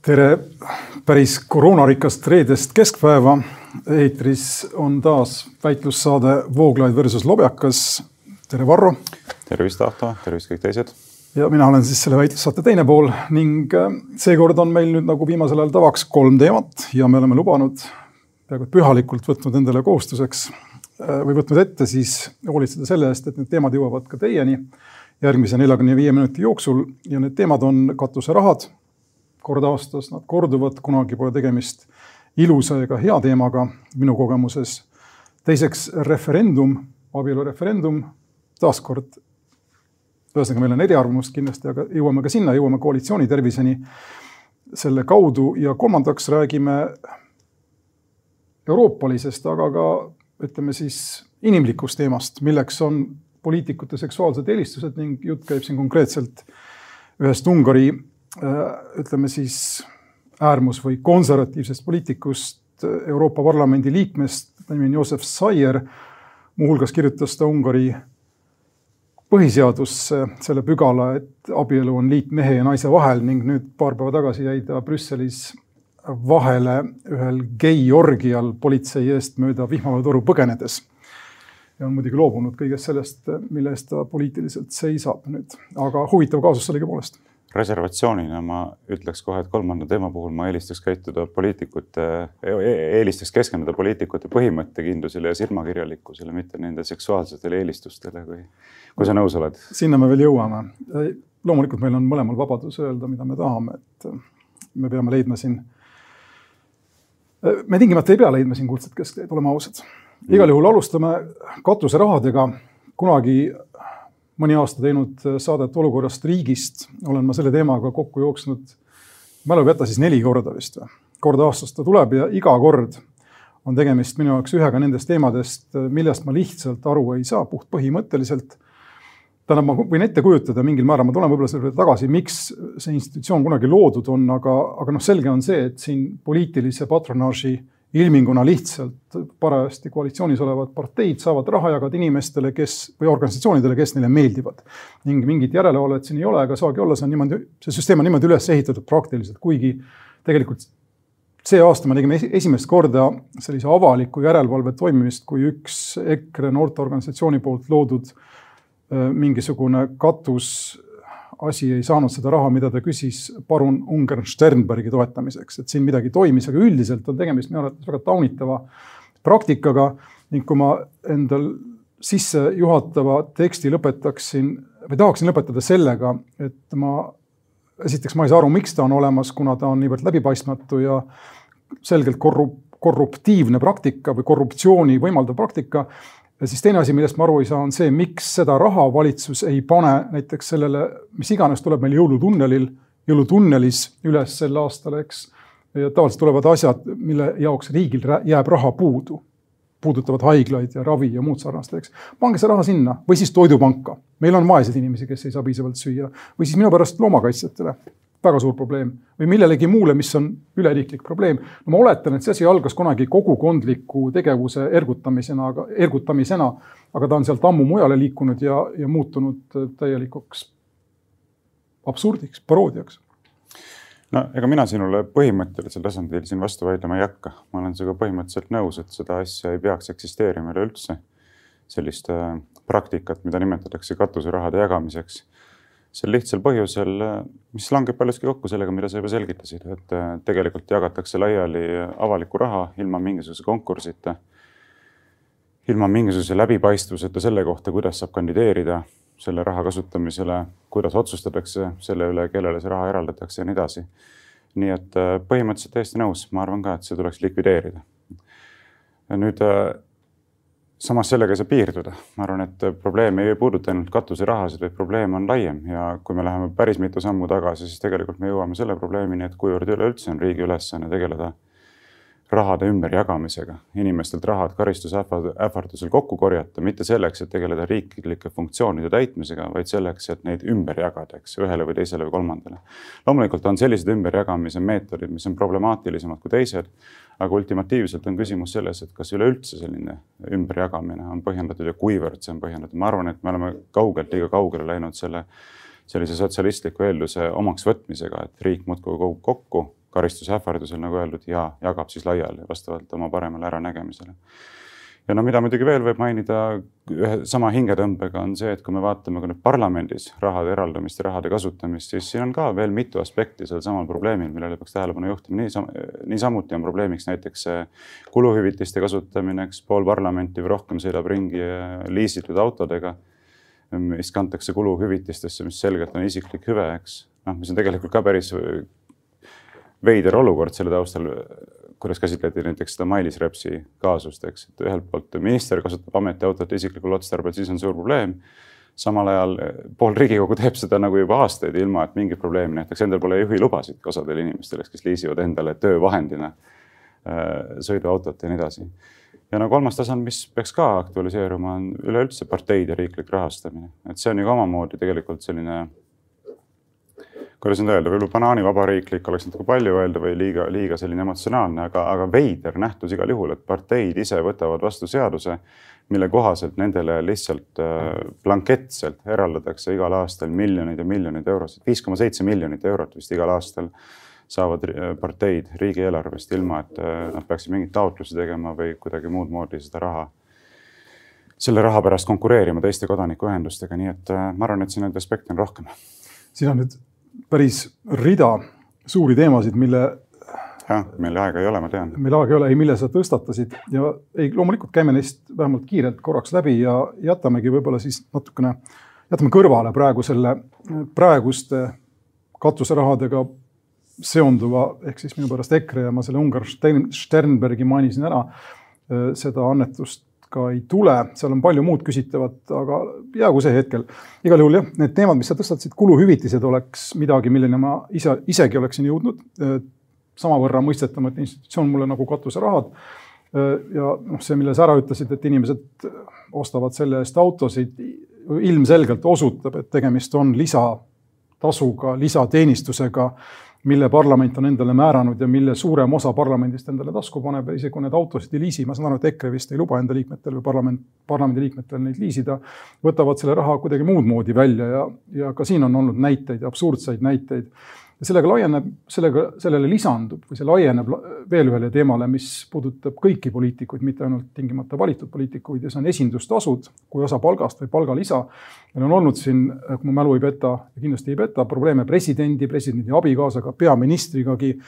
tere päris koroonarikast reedest keskpäeva. eetris on taas väitlussaade Vooglaid versus Lobjakas. tere, Varro. tervist, Ahto, tervist kõik teised. ja mina olen siis selle väitlussaate teine pool ning äh, seekord on meil nüüd nagu viimasel ajal tavaks kolm teemat ja me oleme lubanud peaaegu pühalikult võtnud endale kohustuseks äh, või võtnud ette siis hoolitseda selle eest, et need teemad jõuavad ka teieni järgmise neljakümne viie minuti jooksul ja need teemad on katuserahad kord aastas, nad korduvad, kunagi pole tegemist ilusa ega hea teemaga minu kogemuses. teiseks referendum, abielureferendum, taaskord. ühesõnaga, meil on eriarvamust kindlasti, aga jõuame ka sinna, jõuame koalitsiooni terviseni selle kaudu ja kolmandaks räägime euroopalisest, aga ka ütleme siis inimlikust teemast, milleks on poliitikute seksuaalsed eelistused ning jutt käib siin konkreetselt ühest Ungari ütleme siis äärmus- või konservatiivsest poliitikust, äh, Euroopa Parlamendi liikmest, nimi on Joosep Saier. muuhulgas kirjutas ta Ungari põhiseadusse selle pügala, et abielu on liit mehe ja naise vahel ning nüüd paar päeva tagasi jäi ta Brüsselis vahele ühel geiorgial politsei eest mööda vihmavatoru põgenedes. ja on muidugi loobunud kõigest sellest, mille eest ta poliitiliselt seisab nüüd, aga huvitav kaasus sellegipoolest reservatsioonina ma ütleks kohe, et kolmanda teema puhul ma eelistaks käituda poliitikute, e-, e-, eelistaks keskenduda poliitikute põhimõttekindlusele ja silmakirjalikkusele, mitte nende seksuaalsetele eelistustele, kui, kui sa nõus oled. sinna me veel jõuame. loomulikult meil on mõlemal vabadus öelda, mida me tahame, et me peame leidma siin. me tingimata ei pea leidma siin kuldset keskteed, oleme ausad. igal juhul alustame katuserahadega. kunagi mõni aasta teinud äh, saadet olukorrast riigist, olen ma selle teemaga kokku jooksnud, mälu ei peta siis neli korda vist või, kord aastas ta tuleb ja iga kord on tegemist minu jaoks ühega nendest teemadest, äh, millest ma lihtsalt aru ei saa, puht põhimõtteliselt. tähendab, ma võin ette kujutada mingil määral, ma tulen võib-olla selle juurde tagasi, miks see institutsioon kunagi loodud on, aga, aga noh, selge on see, et siin poliitilise patronaaži ilminguna lihtsalt parajasti koalitsioonis olevad parteid saavad raha jagada inimestele, kes või organisatsioonidele, kes neile meeldivad. ning mingit järelevalvet siin ei ole ega saagi olla, see on niimoodi, see süsteem on niimoodi üles ehitatud praktiliselt, kuigi tegelikult see aasta me nägime esimest korda sellise avaliku järelevalve toimimist, kui üks EKRE noorteorganisatsiooni poolt loodud mingisugune katus asi ei saanud seda raha, mida ta küsis parun Ungern Sternbergi toetamiseks, et siin midagi toimis, aga üldiselt on tegemist minu arvates väga taunitava praktikaga ning kui ma endal sissejuhatava teksti lõpetaksin või tahaksin lõpetada sellega, et ma esiteks ma ei saa aru, miks ta on olemas, kuna ta on niivõrd läbipaistmatu ja selgelt korrup-, korruptiivne praktika või korruptsiooni võimaldav praktika ja siis teine asi, millest ma aru ei saa, on see, miks seda raha valitsus ei pane näiteks sellele, mis iganes tuleb meil jõulutunnelil, jõulutunnelis üles sel aastal, eks. ja tavaliselt tulevad asjad, mille jaoks riigil jääb raha puudu. puudutavad haiglaid ja ravi ja muud sarnast, eks. pange see raha sinna või siis toidupanka. meil on vaeseid inimesi, kes ei saa piisavalt süüa või siis minu pärast loomakaitsjatele väga suur probleem või millelegi muule, mis on üleriiklik probleem. no ma oletan, et see asi algas kunagi kogukondliku tegevuse ergutamisena, aga ergutamisena, aga ta on sealt ammu mujale liikunud ja, ja muutunud täielikuks absurdiks, paroodiaks no ega mina sinule põhimõttelisel tasandil siin vastu vaidlema ei hakka, ma olen sinuga põhimõtteliselt nõus, et seda asja ei peaks eksisteerima üleüldse. sellist äh, praktikat, mida nimetatakse katuserahade jagamiseks sel lihtsal põhjusel, mis langeb paljuski kokku sellega, mida sa juba selgitasid, et äh, tegelikult jagatakse laiali avalikku raha ilma mingisuguse konkursita, ilma mingisuguse läbipaistvuseta selle kohta, kuidas saab kandideerida selle raha kasutamisele, kuidas otsustatakse selle üle, kellele see raha eraldatakse ja nii edasi. nii et äh, põhimõtteliselt täiesti nõus, ma arvan ka, et see tuleks likvideerida. nüüd äh, samas sellega ei saa piirduda, ma arvan, et probleem ei puuduta ainult katuserahasid, vaid probleem on laiem ja kui me läheme päris mitu sammu tagasi, siis tegelikult me jõuame selle probleemini, et kuivõrd üleüldse on riigi ülesanne tegeleda rahade ümberjagamisega, inimestelt rahad karistusähvardusel kokku korjata, mitte selleks, et tegeleda riiklike funktsioonide täitmisega, vaid selleks, et neid ümber jagada, eks ühele või teisele või kolmandale. loomulikult on sellised ümberjagamise meetodid, mis on problemaatilisemad kui teised, aga ultimatiivselt on küsimus selles, et kas üleüldse selline ümberjagamine on põhjendatud ja kuivõrd see on põhjendatud. ma arvan, et me oleme kaugelt liiga kaugele läinud selle sellise sotsialistliku eelduse omaks võtmisega, et riik muudkui kogub kokku karistuse ähvardusel, nagu öeldud, ja jagab siis laiali vastavalt oma paremale äranägemisele ja no mida muidugi veel võib mainida ühe sama hingetõmbega on see, et kui me vaatame ka nüüd parlamendis rahade eraldamist ja rahade kasutamist, siis siin on ka veel mitu aspekti sellel samal probleemil, millele peaks tähelepanu juhtima. niisam-, niisamuti on probleemiks näiteks kuluhüvitiste kasutamine, eks pool parlamenti või rohkem sõidab ringi liisitud autodega, mis kantakse kuluhüvitistesse, mis selgelt on isiklik hüve, eks. noh, mis on tegelikult ka päris veider olukord selle taustal kuidas käsitleti näiteks seda Mailis Repsi kaasust, eks, et ühelt poolt minister kasutab ametiautot isiklikul otstarbel, siis on suur probleem. samal ajal eh, pool Riigikogu teeb seda nagu juba aastaid, ilma et mingit probleemi näiteks, endal pole juhilubasid ka osadel inimestel, kes liisivad endale töövahendina äh, sõiduautot ja nii edasi. ja no kolmas tasand, mis peaks ka aktualiseeruma, on üleüldse parteide riiklik rahastamine, et see on ju ka omamoodi tegelikult selline kuidas nüüd öelda, võib-olla banaanivabariiklik oleks natuke palju öelda või liiga, liiga selline emotsionaalne, aga, aga veider nähtus igal juhul, et parteid ise võtavad vastu seaduse, mille kohaselt nendele lihtsalt äh, blanketselt eraldatakse igal aastal miljoneid ja miljoneid eurosid, viis koma seitse miljonit eurot vist igal aastal saavad parteid riigieelarvest, ilma et äh, nad peaksid mingeid taotlusi tegema või kuidagi muud moodi seda raha selle raha pärast konkureerima teiste kodanikuühendustega, nii et äh, ma arvan, et siin neid aspekte on rohkem. siin on nüüd päris rida suuri teemasid, mille. jah, meil aega ei ole, ma tean. meil aega ei ole, ei, mille sa tõstatasid ja ei, loomulikult käime neist vähemalt kiirelt korraks läbi ja jätamegi võib-olla siis natukene, jätame kõrvale praegu selle praeguste katuserahadega seonduva ehk siis minu pärast EKRE ja ma selle Ungar Sternbergi mainisin ära seda annetust ka ei tule, seal on palju muud küsitavat, aga jäägu see hetkel. igal juhul jah, need teemad, mis sa tõstatasid, kuluhüvitised oleks midagi, milleni ma ise, isegi oleksin jõudnud. samavõrra mõistetamata institutsioon mulle nagu katuserahad. ja noh, see, mille sa ära ütlesid, et inimesed ostavad selle eest autosid, ilmselgelt osutab, et tegemist on lisatasuga, lisateenistusega mille parlament on endale määranud ja mille suurem osa parlamendist endale tasku paneb ja isegi kui need autosid ei liisi, ma saan aru, et EKRE vist ei luba enda liikmetel või parlament, parlamendi liikmetel neid liisida, võtavad selle raha kuidagi muud moodi välja ja, ja ka siin on olnud näiteid, absurdseid näiteid sellega laieneb, sellega, sellele lisandub või see laieneb veel ühele teemale, mis puudutab kõiki poliitikuid, mitte ainult tingimata valitud poliitikuid ja see on esindustasud kui osa palgast või palgalisa. meil on olnud siin, kui mu mälu ei peta kindlasti ei peta, probleeme presidendi, presidendi abikaasaga, peaministrigagi.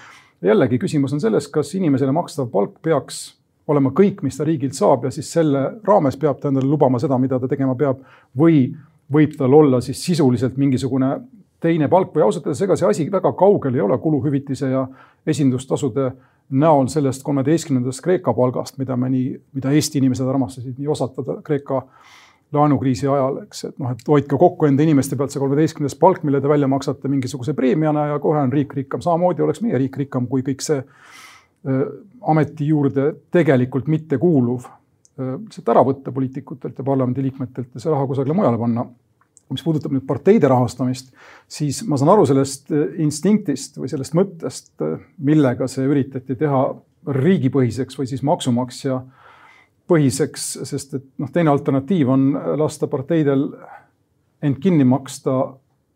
jällegi küsimus on selles, kas inimesele makstav palk peaks olema kõik, mis ta riigilt saab ja siis selle raames peab ta endale lubama seda, mida ta tegema peab või võib tal olla siis sisuliselt mingisugune teine palk või ausalt öeldes, ega see asi väga kaugel ei ole kuluhüvitise ja esindustasude näol sellest kolmeteistkümnendast Kreeka palgast, mida me nii, mida Eesti inimesed armastasid nii osatada Kreeka laenukriisi ajal, eks, et noh, et hoidke kokku enda inimeste pealt see kolmeteistkümnes palk, mille te välja maksate mingisuguse preemiana ja kohe on riik rikkam. samamoodi oleks meie riik rikkam, kui kõik see äh, ameti juurde tegelikult mitte kuuluv äh, lihtsalt ära võtta poliitikutelt ja parlamendiliikmetelt ja see raha kusagile mujale panna mis puudutab nüüd parteide rahastamist, siis ma saan aru sellest äh, instinktist või sellest mõttest, äh, millega see üritati teha riigipõhiseks või siis maksumaksja põhiseks, sest et noh, teine alternatiiv on lasta parteidel end kinni maksta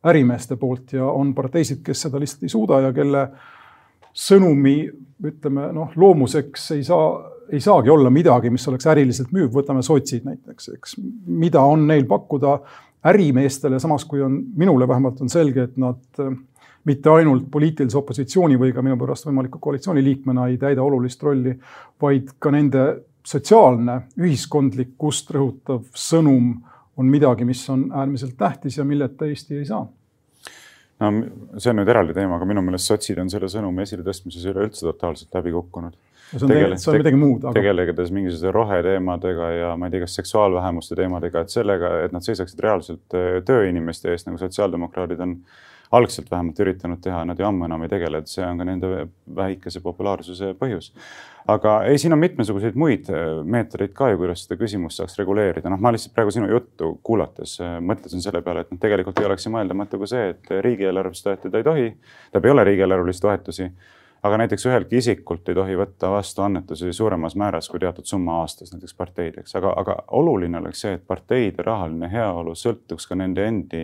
ärimeeste poolt ja on parteisid, kes seda lihtsalt ei suuda ja kelle sõnumi ütleme noh, loomuseks ei saa, ei saagi olla midagi, mis oleks äriliselt müüv, võtame sotsid näiteks, eks, mida on neil pakkuda ärimeestele, samas kui on, minule vähemalt on selge, et nad äh, mitte ainult poliitilise opositsiooni või ka minu pärast võimaliku koalitsiooni liikmena ei täida olulist rolli, vaid ka nende sotsiaalne, ühiskondlikkust rõhutav sõnum on midagi, mis on äärmiselt tähtis ja milleta Eesti ei saa. No see on nüüd eraldi teema, aga minu meelest sotsid on selle sõnumi esiletõstmises üleüldse totaalselt läbi kukkunud see on, Tegele, see on midagi muud aga.... tegeledes mingisuguse roheteemadega ja ma ei tea, kas seksuaalvähemuste teemadega, et sellega, et nad seisaksid reaalselt äh, tööinimeste eest, nagu sotsiaaldemokraadid on algselt vähemalt üritanud teha, nad ju ammu enam ei tegele, et see on ka nende väikese populaarsuse põhjus. aga ei, siin on mitmesuguseid muid äh, meetodeid ka ju, kuidas seda küsimust saaks reguleerida, noh, ma lihtsalt praegu sinu juttu kuulates äh, mõtlesin selle peale, et noh, tegelikult ei oleks ju mõeldamatu ka see, et riigieelarvelist toetada ei tohi, tähendab, ei ole riigieelarvelisi toetusi aga näiteks üheltki isikult ei tohi võtta vastu annetusi suuremas määras kui teatud summa aastas, näiteks parteideks, aga, aga oluline oleks see, et parteide rahaline heaolu sõltuks ka nende endi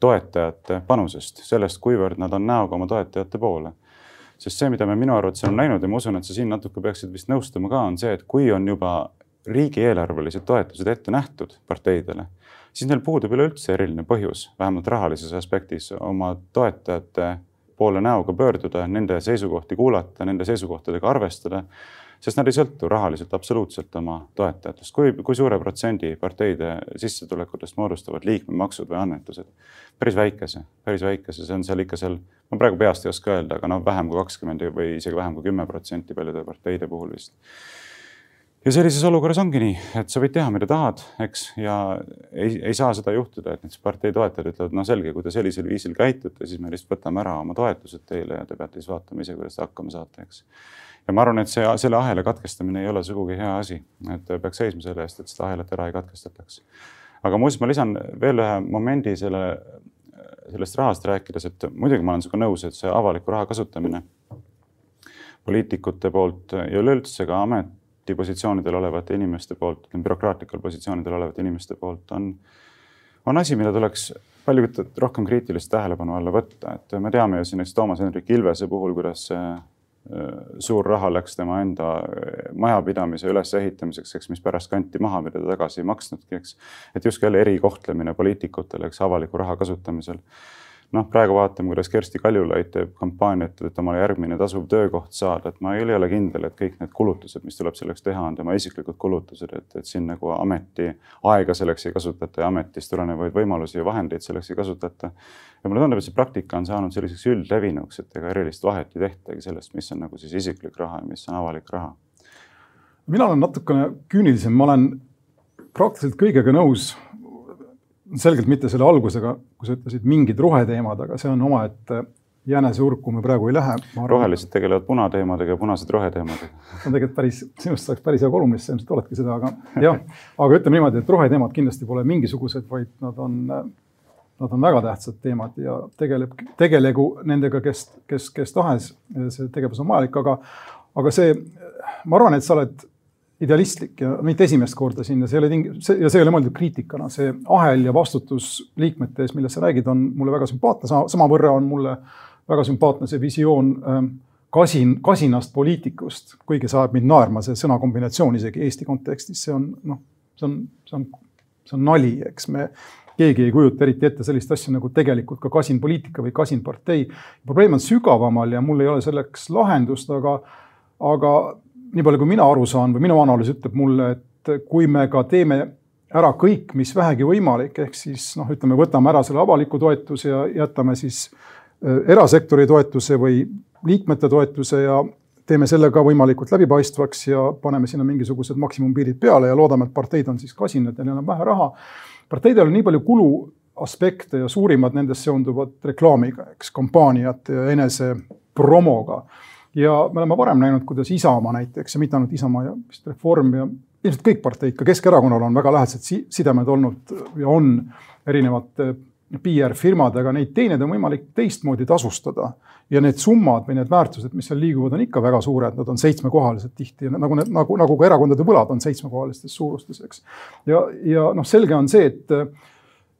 toetajate panusest, sellest, kuivõrd nad on näoga oma toetajate poole. sest see, mida me minu arvates oleme näinud ja ma usun, et sa siin natuke peaksid vist nõustuma ka, on see, et kui on juba riigieelarvelised toetused ette nähtud parteidele, siis neil puudub üleüldse eriline põhjus, vähemalt rahalises aspektis, oma toetajate poole näoga pöörduda, nende seisukohti kuulata, nende seisukohtadega arvestada sest nad ei sõltu rahaliselt absoluutselt oma toetajatest. kui, kui suure protsendi parteide sissetulekutest moodustavad liikmemaksud või annetused? päris väikese, päris väikese, see on seal ikka seal, ma praegu peast ei oska öelda, aga noh, vähem kui kakskümmend või isegi vähem kui kümme protsenti paljude parteide puhul vist ja sellises olukorras ongi nii, et sa võid teha, mida tahad, eks, ja ei, ei saa seda juhtuda, et näiteks partei toetajad ütlevad, no selge, kui te sellisel viisil käitute, siis me lihtsalt võtame ära oma toetused teile ja te peate siis vaatama ise, kuidas te hakkama saate, eks ja ma arvan, et see, selle ahela katkestamine ei ole sugugi hea asi, et peaks seisma selle eest, et seda ahelat ära ei katkestataks. aga muuseas, ma lisan veel ühe momendi selle, sellest rahast rääkides, et muidugi ma olen sinuga nõus, et see avaliku raha kasutamine poliitikute poolt ja üleüldse ka ametipositsioonidel olevate inimeste poolt, bürokraatlikel positsioonidel olevate inimeste poolt on, on asi, mida tuleks palju rohkem kriitilist tähelepanu alla võtta, et me teame ju siin näiteks Toomas Hendrik Ilvese puhul, kuidas see suur raha läks tema enda majapidamise ülesehitamiseks, eks, mis pärast kanti maha, mida ta tagasi ei maksnudki, eks. et justkui jälle erikohtlemine poliitikutele, eks, avaliku raha kasutamisel noh, praegu vaatame, kuidas Kersti Kaljulaid teeb kampaaniat, et omale järgmine tasuv töökoht saada, et ma ei ole kindel, et kõik need kulutused, mis tuleb selleks teha, on tema isiklikud kulutused, et, et siin nagu ameti aega selleks ei kasutata ja ametist tulenevaid võimalusi ja vahendeid selleks ei kasutata. ja mulle tundub, et see praktika on saanud selliseks üldlevinuks, et ega erilist vahet ei tehtagi sellest, mis on nagu siis isiklik raha ja mis on avalik raha. mina olen natukene küünilisem, ma olen praktiliselt kõigega nõus selgelt mitte selle algusega, kui sa ütlesid mingid roheteemad, aga see on omaette jänesehurk, kuhu me praegu ei lähe. rohelised tegelevad punateemadega ja punased roheteemadega. see on tegelikult päris, sinust saaks päris hea kolumnist, sa ilmselt oledki seda, aga jah, aga ütleme niimoodi, et roheteemad kindlasti pole mingisugused, vaid nad on, nad on väga tähtsad teemad ja tegeleb, tegelegu nendega, kes, kes, kes tahes. see tegevus on vajalik, aga, aga see, ma arvan, et sa oled idealistlik ja mitte esimest korda siin ja see ei ole ting-, see ja see ei ole mõeldud kriitikana, see ahel ja vastutus liikmete ees, millest sa räägid, on mulle väga sümpaatne, samavõrra on mulle väga sümpaatne see visioon ähm, kasin, kasinast poliitikust, kuigi see ajab mind naerma, see sõnakombinatsioon isegi Eesti kontekstis, see on noh, see on, see on, see on nali, eks me keegi ei kujuta eriti ette sellist asja nagu tegelikult ka kasin poliitika või kasin partei. probleem on sügavamal ja mul ei ole selleks lahendust, aga, aga nii palju, kui mina aru saan või minu analüüs ütleb mulle, et kui me ka teeme ära kõik, mis vähegi võimalik, ehk siis noh, ütleme, võtame ära selle avaliku toetuse ja jätame siis äh, erasektori toetuse või liikmete toetuse ja teeme selle ka võimalikult läbipaistvaks ja paneme sinna mingisugused maksimumpiirid peale ja loodame, et parteid on siis kasinad ja neil on vähe raha. parteidel on nii palju kulu aspekte ja suurimad nendest seonduvad reklaamiga, eks, kampaaniate ja enese promoga ja me oleme varem näinud, kuidas Isamaa näiteks ja mitte ainult Isamaa ja vist Reform ja ilmselt kõik parteid, ka Keskerakonnal on väga lähedased sidemed olnud ja on erinevate PR-firmadega, neid teineid on võimalik teistmoodi tasustada. ja need summad või need väärtused, mis seal liiguvad, on ikka väga suured, nad on seitsmekohalised tihti nagu need, nagu, nagu ka erakondade võlad on seitsmekohalistes suurustes, eks. ja, ja noh, selge on see, et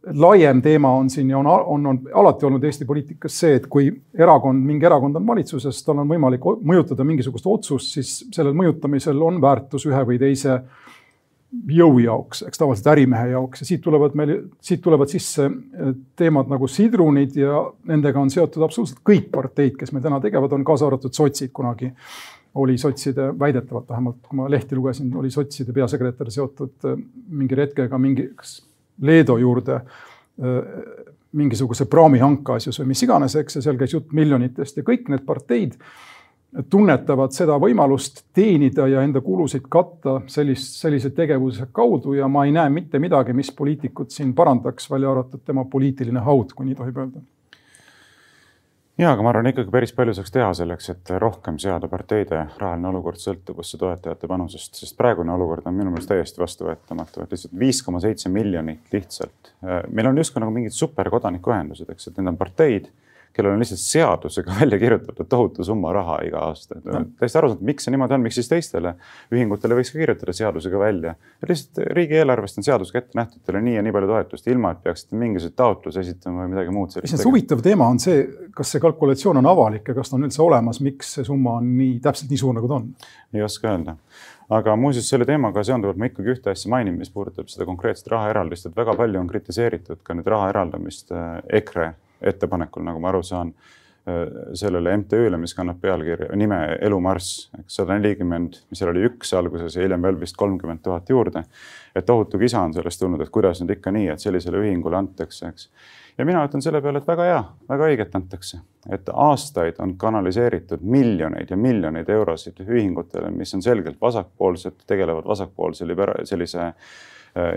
laiem teema on siin ja on, on, on alati olnud Eesti poliitikas see, et kui erakond, mingi erakond on valitsuses, tal on võimalik mõjutada mingisugust otsust, siis sellel mõjutamisel on väärtus ühe või teise jõu jaoks, eks tavaliselt ärimehe jaoks. Ja siit tulevad meil, siit tulevad sisse eh, teemad nagu sidrunid ja nendega on seotud absoluutselt kõik parteid, kes meil täna tegevad on, kaasa arvatud sotsid. Kunagi oli sotside, väidetavalt vähemalt, kui ma lehti lugesin, oli sotside peasekretär seotud eh, mingi hetkega mingi, kas Leedo juurde mingisuguse praamihanke asjus või mis iganes, eks, ja seal käis jutt miljonitest ja kõik need parteid tunnetavad seda võimalust teenida ja enda kulusid katta sellist, sellise tegevuse kaudu ja ma ei näe mitte midagi, mis poliitikut siin parandaks, välja arvatud tema poliitiline haud, kui nii tohib öelda ja, aga ma arvan ikkagi päris palju saaks teha selleks, et rohkem seada parteide rahaline olukord sõltuvusse toetajate panusest, sest praegune olukord on minu meelest täiesti vastuvõetamatu, et lihtsalt viis koma seitse miljonit lihtsalt. meil on justkui nagu mingid superkodanikuühendused, eks, et need on parteid, kellel on lihtsalt seadusega välja kirjutatud tohutu summa raha iga aasta. täiesti arusaamatu, miks see niimoodi on, miks siis teistele ühingutele võiks ka kirjutada seadusega välja. lihtsalt riigieelarvest on seadusega ette nähtud teile nii ja nii palju toetust, ilma et peaksite mingisuguseid taotlusi esitama või midagi muud sellist. huvitav teema on see, kas see kalkulatsioon on avalik ja kas ta on üldse olemas, miks see summa on nii täpselt nii suur, nagu ta on? ei oska öelda aga muuseas, selle teemaga seonduvalt ma ikkagi ühte asja mainin, mis puudutab seda konkreetset rahaeraldist, et väga palju on kritiseeritud ka nüüd raha eraldamist äh, EKRE ettepanekul, nagu ma aru saan, sellele MTÜ-le, mis kannab pealkirja, nime Elumarss, eks sada nelikümmend, seal oli üks alguses ja hiljem veel vist kolmkümmend tuhat juurde. et tohutu kisa on sellest tulnud, et kuidas nüüd ikka nii, et sellisele ühingule antakse, eks. ja mina ütlen selle peale, et väga hea, väga õiget antakse, et aastaid on kanaliseeritud miljoneid ja miljoneid eurosid ühingutele, mis on selgelt vasakpoolsed, tegelevad vasakpoolse libera-, sellise Äh,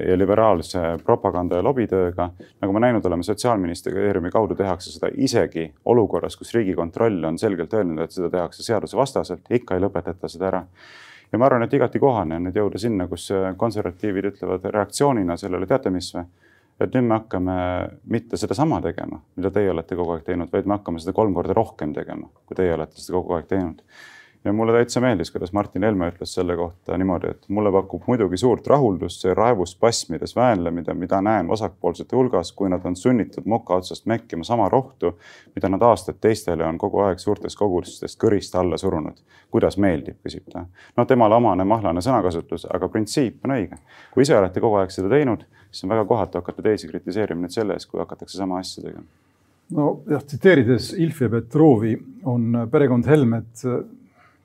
ja liberaalse propaganda ja lobitööga. nagu me näinud oleme, sotsiaalministeeriumi kaudu tehakse seda isegi olukorras, kus Riigikontroll on selgelt öelnud, et seda tehakse seadusevastaselt, ikka ei lõpetata seda ära. ja ma arvan, et igati kohane on nüüd jõuda sinna, kus konservatiivid ütlevad reaktsioonina sellele, teate mis või et nüüd me hakkame mitte sedasama tegema, mida teie olete kogu aeg teinud, vaid me hakkame seda kolm korda rohkem tegema, kui teie olete seda kogu aeg teinud ja mulle täitsa meeldis, kuidas Martin Helme ütles selle kohta niimoodi, et mulle pakub muidugi suurt rahuldust see raevuspasmides väänlemine, mida näen vasakpoolsete hulgas, kui nad on sunnitud moka otsast mekkima sama rohtu, mida nad aastaid teistele on kogu aeg suurtes kogustes kõrist alla surunud. kuidas meeldib, küsib ta. no temale omane mahlane sõnakasutus, aga printsiip on õige. kui ise olete kogu aeg seda teinud, siis on väga kohatu hakata teisi kritiseerima nüüd selle eest, kui hakatakse sama asja tegema nojah, tsiteerides Ilfi Petrovi on perekond Helmed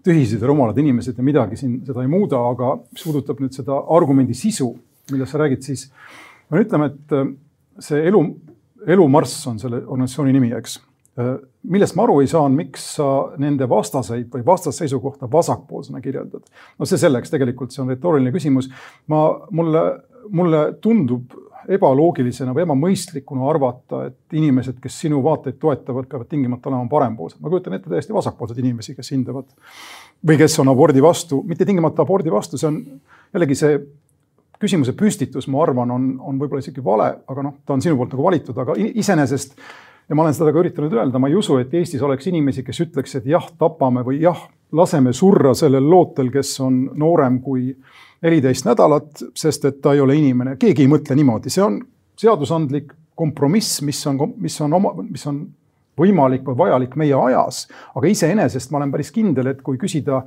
tühised ja rumalad inimesed ja midagi siin seda ei muuda, aga mis puudutab nüüd seda argumendi sisu, millest sa räägid, siis me ütleme, et äh, see elu, elumarss on selle organisatsiooni nimi, eks. Äh, millest ma aru ei saa, on miks sa nende vastaseid või vastasseisukohta vasakpoolsena kirjeldad. no see selleks, tegelikult see on retooriline küsimus. ma, mulle, mulle tundub ebaloogilisena või ebamõistlikuna arvata, et inimesed, kes sinu vaateid toetavad, peavad tingimata olema parempoolsed. ma kujutan ette täiesti vasakpoolseid inimesi, kes hindavad või kes on abordi vastu, mitte tingimata abordi vastu, see on jällegi see küsimuse püstitus, ma arvan, on, on võib-olla isegi vale, aga noh, ta on sinu poolt nagu valitud, aga iseenesest ja ma olen seda ka üritanud öelda, ma ei usu, et Eestis oleks inimesi, kes ütleks, et jah, tapame või jah, laseme surra sellel lootel, kes on noorem kui neliteist nädalat, sest et ta ei ole inimene, keegi ei mõtle niimoodi, see on seadusandlik kompromiss, mis on, mis on oma, mis on võimalik või vajalik meie ajas. aga iseenesest ma olen päris kindel, et kui küsida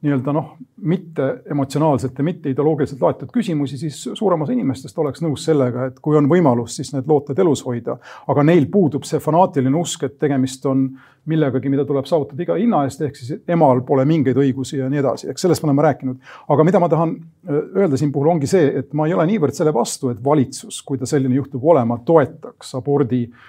nii-öelda noh, mitte emotsionaalselt ja mitte ideoloogiliselt laetud küsimusi, siis suurem osa inimestest oleks nõus sellega, et kui on võimalus, siis need looted elus hoida. aga neil puudub see fanaatiline usk, et tegemist on millegagi, mida tuleb saavutada iga hinna eest, ehk siis emal pole mingeid õigusi ja nii edasi, eks sellest me oleme rääkinud. aga mida ma tahan äh, öelda siin puhul ongi see, et ma ei ole niivõrd selle vastu, et valitsus, kui ta selline juhtub olema, toetaks abordi äh,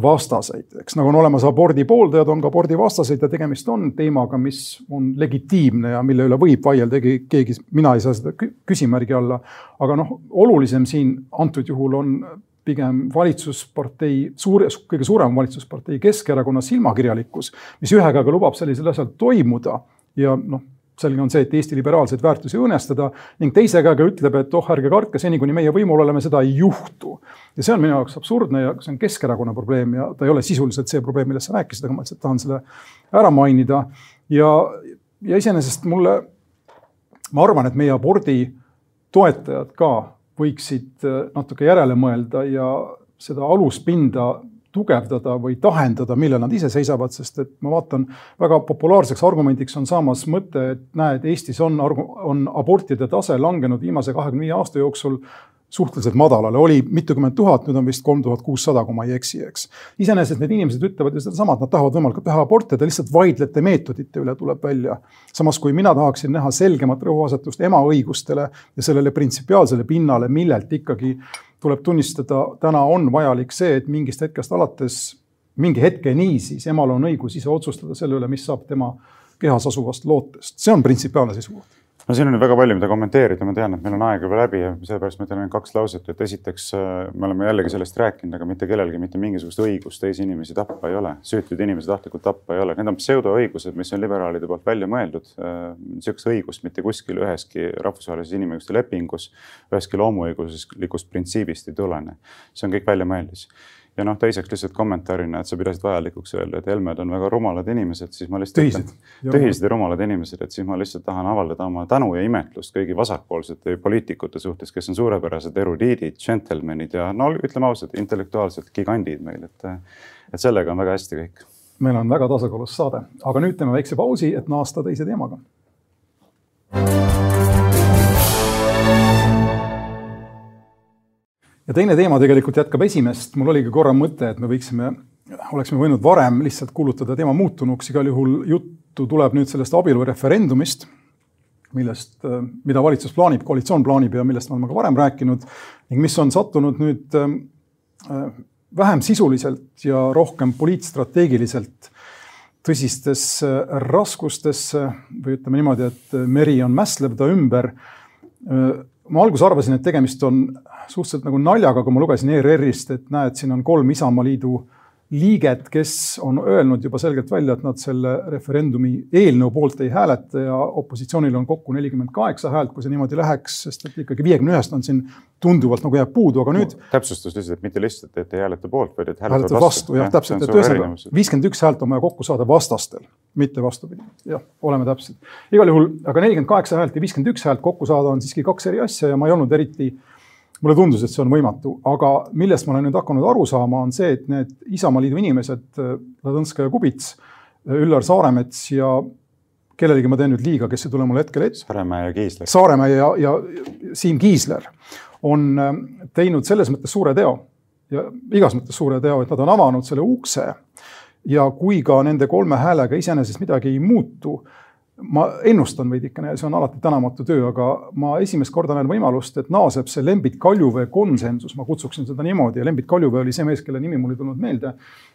vastaseid, eks nagu on olemas abordi pooldajad, on ka abordi vastaseid ja tegemist on teemaga, mis on legitiimne ja mille üle võib vaielda, keegi, mina ei saa seda küsimärgi alla. aga noh, olulisem siin antud juhul on pigem valitsuspartei, suure, kõige suurem valitsuspartei Keskerakonna silmakirjalikkus, mis ühe käega lubab sellisel asjal toimuda. Ja noh, selge on see, et Eesti liberaalseid väärtusi õõnestada ning teise käega ütleb, et oh, ärge kartke, seni kuni meie võimul oleme, seda ei juhtu. ja see on minu jaoks absurdne ja see on Keskerakonna probleem ja ta ei ole sisuliselt see probleem, millest sa rääkisid, aga ma lihtsalt tahan selle ära mainida. ja, ja iseenesest mulle, ma arvan, et meie abordi toetajad ka võiksid natuke järele mõelda ja seda aluspinda tugevdada või tahendada, millel nad ise seisavad, sest et ma vaatan, väga populaarseks argumendiks on saamas mõte, et näed, Eestis on, on abortide tase langenud viimase kahekümne viie aasta jooksul suhteliselt madalale, oli mitukümmend tuhat, nüüd on vist kolm tuhat kuussada, kui ma ei eksi, eks. iseenesest need inimesed ütlevad ju sedasama, et nad tahavad võimalikult vähe aborte, te lihtsalt vaidlete meetodite üle, tuleb välja. samas kui mina tahaksin näha selgemat rõhuasetust ema õigustele ja sellele printsipiaalsele pinnale, millelt ikkagi tuleb tunnistada, täna on vajalik see, et mingist hetkest alates, mingi hetkeni siis emal on õigus ise otsustada selle üle, mis saab tema kehas asuvast lootest, see on printsipiaalne seisukoht no siin on väga palju, mida kommenteerida, ma tean, et meil on aeg juba läbi ja sellepärast ma ütlen ainult kaks lauset, et esiteks äh, me oleme jällegi sellest rääkinud, aga mitte kellelgi mitte mingisugust õigust teisi inimesi tappa ei ole, süütuid inimesi tahtlikult tappa ei ole, need on pseudoõigused, mis on liberaalide poolt välja mõeldud. Äh, sihukest õigust mitte kuskil üheski rahvusvahelises inimõiguste lepingus, üheski loomuõiguslikust printsiibist ei tulene. see on kõik väljamõeldis ja noh, teiseks lihtsalt kommentaarina, et sa pidasid vajalikuks öelda, et Helmed on väga rumalad inimesed, siis ma lihtsalt. tühised. tühised ja rumalad inimesed, et siis ma lihtsalt tahan avaldada oma tänu ja imetlust kõigi vasakpoolsete poliitikute suhtes, kes on suurepärased erudiidid, džentelmenid ja no ütleme ausalt, intellektuaalsed gigandid meil, et, et sellega on väga hästi kõik. meil on väga tasakaalus saade, aga nüüd teeme väikse pausi, et naasta teise teemaga ja teine teema tegelikult jätkab esimest, mul oligi korra mõte, et me võiksime, oleksime võinud varem lihtsalt kuulutada teema muutunuks, igal juhul juttu tuleb nüüd sellest abielureferendumist, millest, mida valitsus plaanib, koalitsioon plaanib ja millest me oleme ka varem rääkinud ning mis on sattunud nüüd äh, vähem sisuliselt ja rohkem poliitstrateegiliselt tõsistesse raskustesse või ütleme niimoodi, et meri on mässlev ta ümber. Ma alguses arvasin, et tegemist on suhteliselt nagu naljaga, kui ma lugesin ERR-ist, et näed, siin on kolm Isamaaliidu liiget, kes on öelnud juba selgelt välja, et nad selle referendumi eelnõu poolt ei hääleta ja opositsioonil on kokku nelikümmend kaheksa häält, kui see niimoodi läheks, sest et ikkagi viiekümne ühest on siin tunduvalt nagu jääb puudu, aga nüüd no,. täpsustus lihtsalt, et mitte lihtsalt, et ei hääleta poolt, vaid et hääletavad vastu, vastu. jah, täpselt, et ühesõnaga viiskümmend üks häält on vaja kokku saada vastastel, mitte vastupidi. jah, oleme täpsed. igal juhul, aga nelikümmend kaheksa häält ja viiskümmend üks häält kokku saada on siiski kaks eri asja ja ma ei olnud eriti äh, mulle tundus, et see on võimatu, aga millest ma olen nüüd hakanud aru saama, on see, et need Isamaaliidu inimesed, Ladõnskaja Kubits, Üllar Saaremets ja kellelegi ma teen nüüd liiga, kes ei tule mulle hetkel ette. Saaremäe ja Kiisler. Saaremäe ja, ja Siim Kiisler on äh, teinud selles mõttes suure teo ja igas mõttes suure teo, et nad on avanud selle ukse. ja kui ka nende kolme häälega iseenesest midagi ei muutu ma ennustan veidikene see on alati tänamatu töö, aga ma esimest korda näen võimalust, et naaseb see Lembit Kaljuvee konsensus, ma kutsuksin seda niimoodi ja Lembit Kaljuvee oli see mees, kelle nimi mul ei tulnud meelde.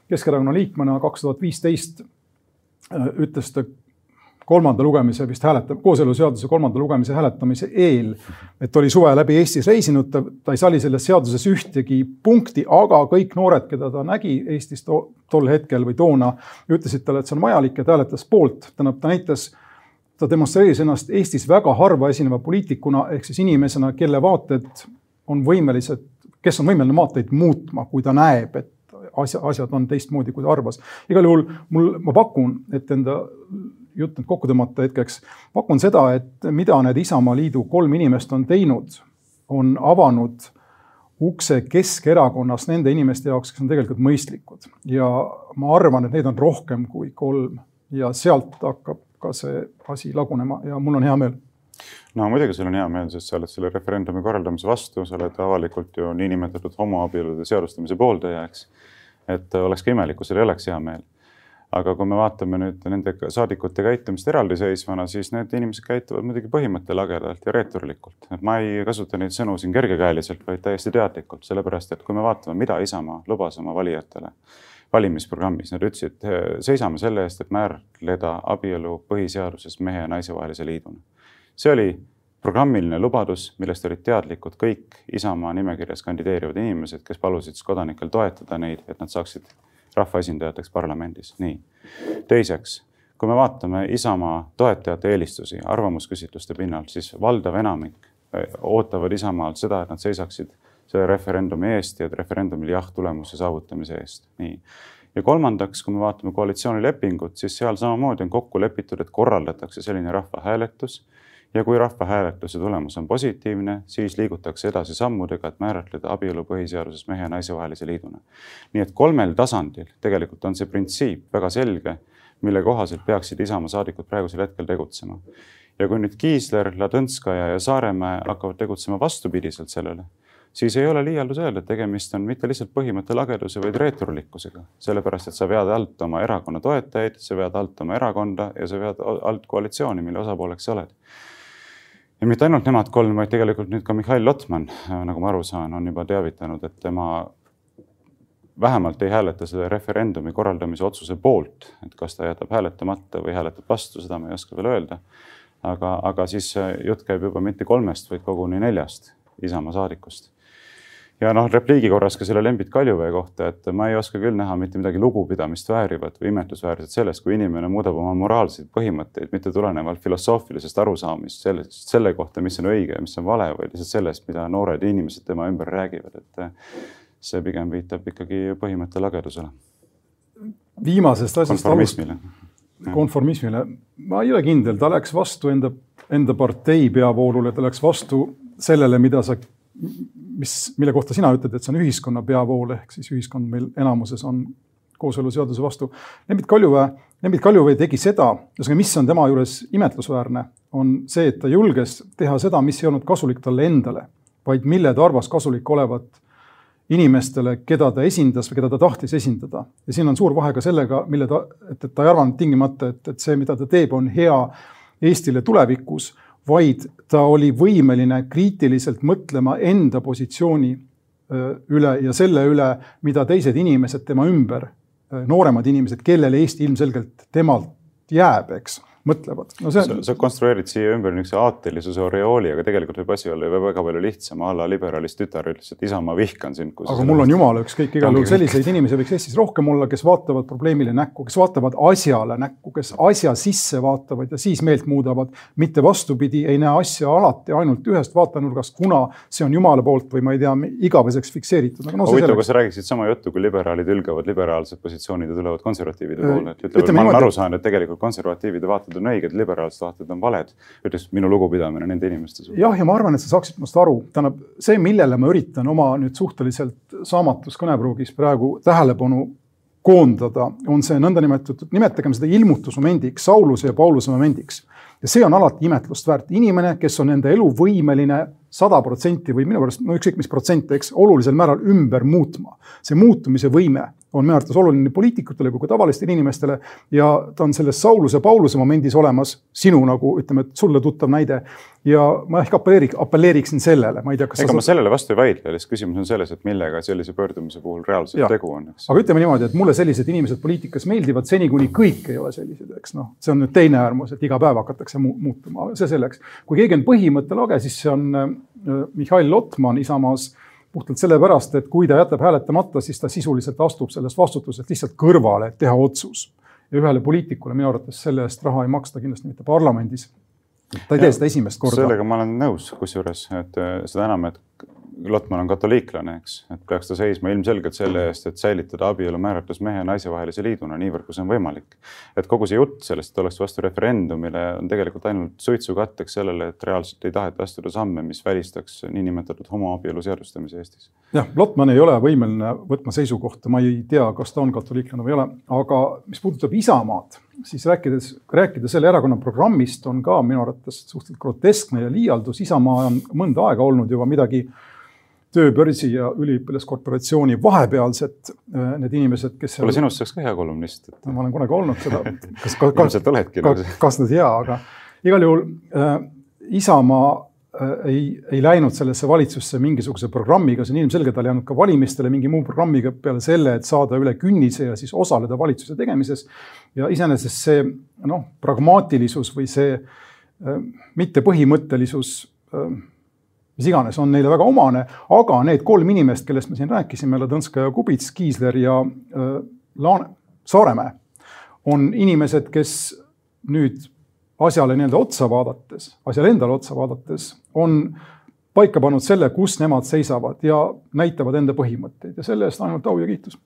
Keskerakonna liikmena kaks tuhat viisteist äh, ütles ta kolmanda lugemise vist hääletab, kooseluseaduse kolmanda lugemise hääletamise eel, et oli suve läbi Eestis reisinud, ta, ta ei sali selles seaduses ühtegi punkti, aga kõik noored, keda ta nägi Eestis to, tol hetkel või toona, ütlesid talle, et see on vajalik ja ta hääletas poolt, tähendab, ta näitas ta demonstreeris ennast Eestis väga harva esineva poliitikuna ehk siis inimesena, kelle vaated on võimelised, kes on võimeline vaateid muutma, kui ta näeb, et asja, asjad on teistmoodi, kui ta arvas. igal juhul mul, ma pakun, et enda jutt nüüd kokku tõmmata hetkeks, pakun seda, et mida need Isamaaliidu kolm inimest on teinud, on avanud ukse Keskerakonnas nende inimeste jaoks, kes on tegelikult mõistlikud. Ja ma arvan, et neid on rohkem kui kolm. Ja sealt hakkab ka see asi lagunema ja mul on hea meel no muidugi sul on hea meel, sest sa oled selle referendumi korraldamise vastu, sa oled avalikult ju niinimetatud homoabielude seadustamise pooldaja, eks. et oleks ka imelik, kui sul ei oleks hea meel. aga kui me vaatame nüüd nende saadikute käitumist eraldiseisvana, siis need inimesed käituvad muidugi põhimõttelagedalt ja reeturlikult. et ma ei kasuta neid sõnu siin kergekäeliselt, vaid täiesti teadlikult, sellepärast et kui me vaatame, mida Isamaa lubas oma valijatele valimisprogrammis, nad ütlesid, seisame selle eest, et määratleda abielu põhiseaduses mehe ja naise vahelise liiduna. see oli programmiline lubadus, millest olid teadlikud kõik Isamaa nimekirjas kandideerivad inimesed, kes palusid kodanikel toetada neid, et nad saaksid rahvaesindajateks parlamendis. nii. teiseks, kui me vaatame Isamaa toetajate eelistusi arvamusküsitluste pinnalt, siis valdav enamik eh, ootavad Isamaalt seda, et nad seisaksid referendumi eest ja referendumil jah-tulemuse saavutamise eest. nii. ja kolmandaks, kui me vaatame koalitsioonilepingut, siis seal samamoodi on kokku lepitud, et korraldatakse selline rahvahääletus ja kui rahvahääletuse tulemus on positiivne, siis liigutakse edasi sammudega, et määratleda abielu põhiseaduses mehe ja naise vahelise liiduna. nii et kolmel tasandil tegelikult on see printsiip väga selge, mille kohaselt peaksid Isamaa saadikud praegusel hetkel tegutsema. ja kui nüüd Kiisler, Ladõnskaja ja Saaremäe hakkavad tegutsema vastupidiselt sellele siis ei ole liialdus öelda, et tegemist on mitte lihtsalt põhimõtte lageduse, vaid reeturlikkusega. sellepärast, et sa vead alt oma erakonna toetajaid, sa vead alt oma erakonda ja sa vead alt koalitsiooni, mille osapooleks sa oled. ja mitte ainult nemad kolm, vaid tegelikult nüüd ka Mihhail Lotman, nagu ma aru saan, on juba teavitanud, et tema vähemalt ei hääleta selle referendumi korraldamise otsuse poolt, et kas ta jätab hääletamata või hääletab vastu, seda ma ei oska veel öelda. aga, aga siis jutt käib juba mitte kolmest, vaid koguni neljast Isamaa saadikust ja noh, repliigi korras ka selle Lembit Kaljuvee kohta, et ma ei oska küll näha mitte midagi lugupidamist väärivat või imetlusväärset sellest, kui inimene muudab oma moraalseid põhimõtteid, mitte tulenevalt filosoofilisest arusaamist sellest, selle kohta, mis on õige ja mis on vale, vaid lihtsalt sellest, mida noored inimesed tema ümber räägivad, et see pigem viitab ikkagi põhimõtte lagedusele. viimasest asjast konformismile. konformismile, ma ei ole kindel, ta läks vastu enda, enda partei peavoolule, ta läks vastu sellele, mida sa, mis, mille kohta sina ütled, et see on ühiskonna peavool, ehk siis ühiskond meil enamuses on kooseluseaduse vastu. Lembit Kaljuväe, Lembit Kaljuväe tegi seda, ühesõnaga, mis on tema juures imetlusväärne, on see, et ta julges teha seda, mis ei olnud kasulik talle endale, vaid mille ta arvas kasulik olevat inimestele, keda ta esindas või keda ta tahtis esindada. ja siin on suur vahe ka sellega, mille ta, et, et ta ei arvanud tingimata, et, et see, mida ta teeb, on hea Eestile tulevikus, vaid ta oli võimeline kriitiliselt mõtlema enda positsiooni üle ja selle üle, mida teised inimesed tema ümber nooremad inimesed, kellele Eesti ilmselgelt temalt jääb, eks mõtlevad no. See... sa, sa konstrueerid siia ümber niisuguse aatelisuse oreooli, aga tegelikult võib asi olla ju väga palju lihtsam. a la liberaalist tütar ütles, et isa, ma vihkan sind. aga mul on jumala ükskõik, igal juhul selliseid inimesi võiks Eestis rohkem olla, kes vaatavad probleemile näkku, kes vaatavad asjale näkku, kes asja sisse vaatavad ja siis meelt muudavad. mitte vastupidi, ei näe asja alati ainult ühest vaatenurgast, kuna see on jumala poolt või ma ei tea, igaveseks fikseeritud. No, huvitav, kas sa räägiksid sama juttu, kui liberaalid hülgavad liberaalsed positsioonid ja tulevad konservatiivide poole, et ütlevad, ma olen aru saanud, et tegelikult konservatiivide vaated vaated on õiged, liberaalsed vaated on valed, ütles minu lugupidamine nende inimeste suhtes. jah, ja ma arvan, et sa saaksid minust aru, tähendab see, millele ma üritan oma nüüd suhteliselt saamatus kõnepruugis praegu tähelepanu koondada, on see nõndanimetatud, nimetagem seda ilmutusmomendiks, Sauluse ja Pauluse momendiks. ja see on alati imetlust väärt, inimene, kes on enda elu võimeline sada protsenti või minu pärast no ükskõik mis protsente, eks, olulisel määral ümber muutma. see muutumise võime on minu arvates oluline poliitikutele kui ka tavalistele inimestele ja ta on selles Sauluse-Pauluse momendis olemas, sinu nagu ütleme, et sulle tuttav näide. ja ma ehk apelleeriks, apelleeriksin sellele, ma ei tea, kas ega sa... ma sellele vastu ei vaidle, lihtsalt küsimus on selles, et millega sellise pöördumise puhul reaalselt ja. tegu on, aga ütleme niimoodi, et mulle sellised inimesed poliitikas meeldivad seni, kuni kõik ei ole sellised, eks noh, see on nüüd teine äärmus, et iga päev hakatakse mu muutuma, see selleks. kui keegi on põhimõttelage, siis see on äh, Mihhail Lotman Isamaas puhtalt sellepärast, et kui ta jätab hääletamata, siis ta sisuliselt astub sellest vastutusest lihtsalt kõrvale, et teha otsus. ja ühele poliitikule minu arvates selle eest raha ei maksta kindlasti mitte parlamendis. ta ei tee seda esimest korda. sellega ma olen nõus, kusjuures, et äh, seda enam, et Lotman on katoliiklane, eks, et peaks ta seisma ilmselgelt selle eest, et säilitada abielu määratlus mehe ja naise vahelise liiduna niivõrd, kui see on võimalik. et kogu see jutt sellest, et oleks vastu referendumile, on tegelikult ainult suitsukatteks sellele, et reaalselt ei taheta astuda samme, mis välistaks niinimetatud homoabielu seadustamise Eestis. jah, Lotman ei ole võimeline võtma seisukohta, ma ei tea, kas ta on katoliiklane või ei ole, aga mis puudutab Isamaad, siis rääkides, rääkida selle erakonna programmist on ka minu arvates suhteliselt groteskne ja liialdus. Isamaa on mõnda aega olnud juba midagi tööbörsi ja üliõpilaskorporatsiooni vahepealsed äh, need inimesed, kes. kuule, sinust saaks ka hea kolumnist et.... ma olen kunagi olnud seda. kas, kas, ilmselt oledki. kas, nüüd jaa, aga igal juhul äh, Isamaa äh, ei, ei läinud sellesse valitsusse mingisuguse programmiga, see on ilmselge, ta ei läinud ka valimistele mingi muu programmiga peale selle, et saada üle künnise ja siis osaleda valitsuse tegemises. ja iseenesest see noh, pragmaatilisus või see äh, mittepõhimõttelisus äh, mis iganes, on neile väga omane, aga need kolm inimest, kellest me siin rääkisime, Ladõnska ja Kubits, Kiisler ja äh, Laane, Saaremäe, on inimesed, kes nüüd asjale nii-öelda otsa vaadates, asjale endale otsa vaadates, on paika pannud selle, kus nemad seisavad ja näitavad enda põhimõtteid ja selle eest ainult au ja kiitus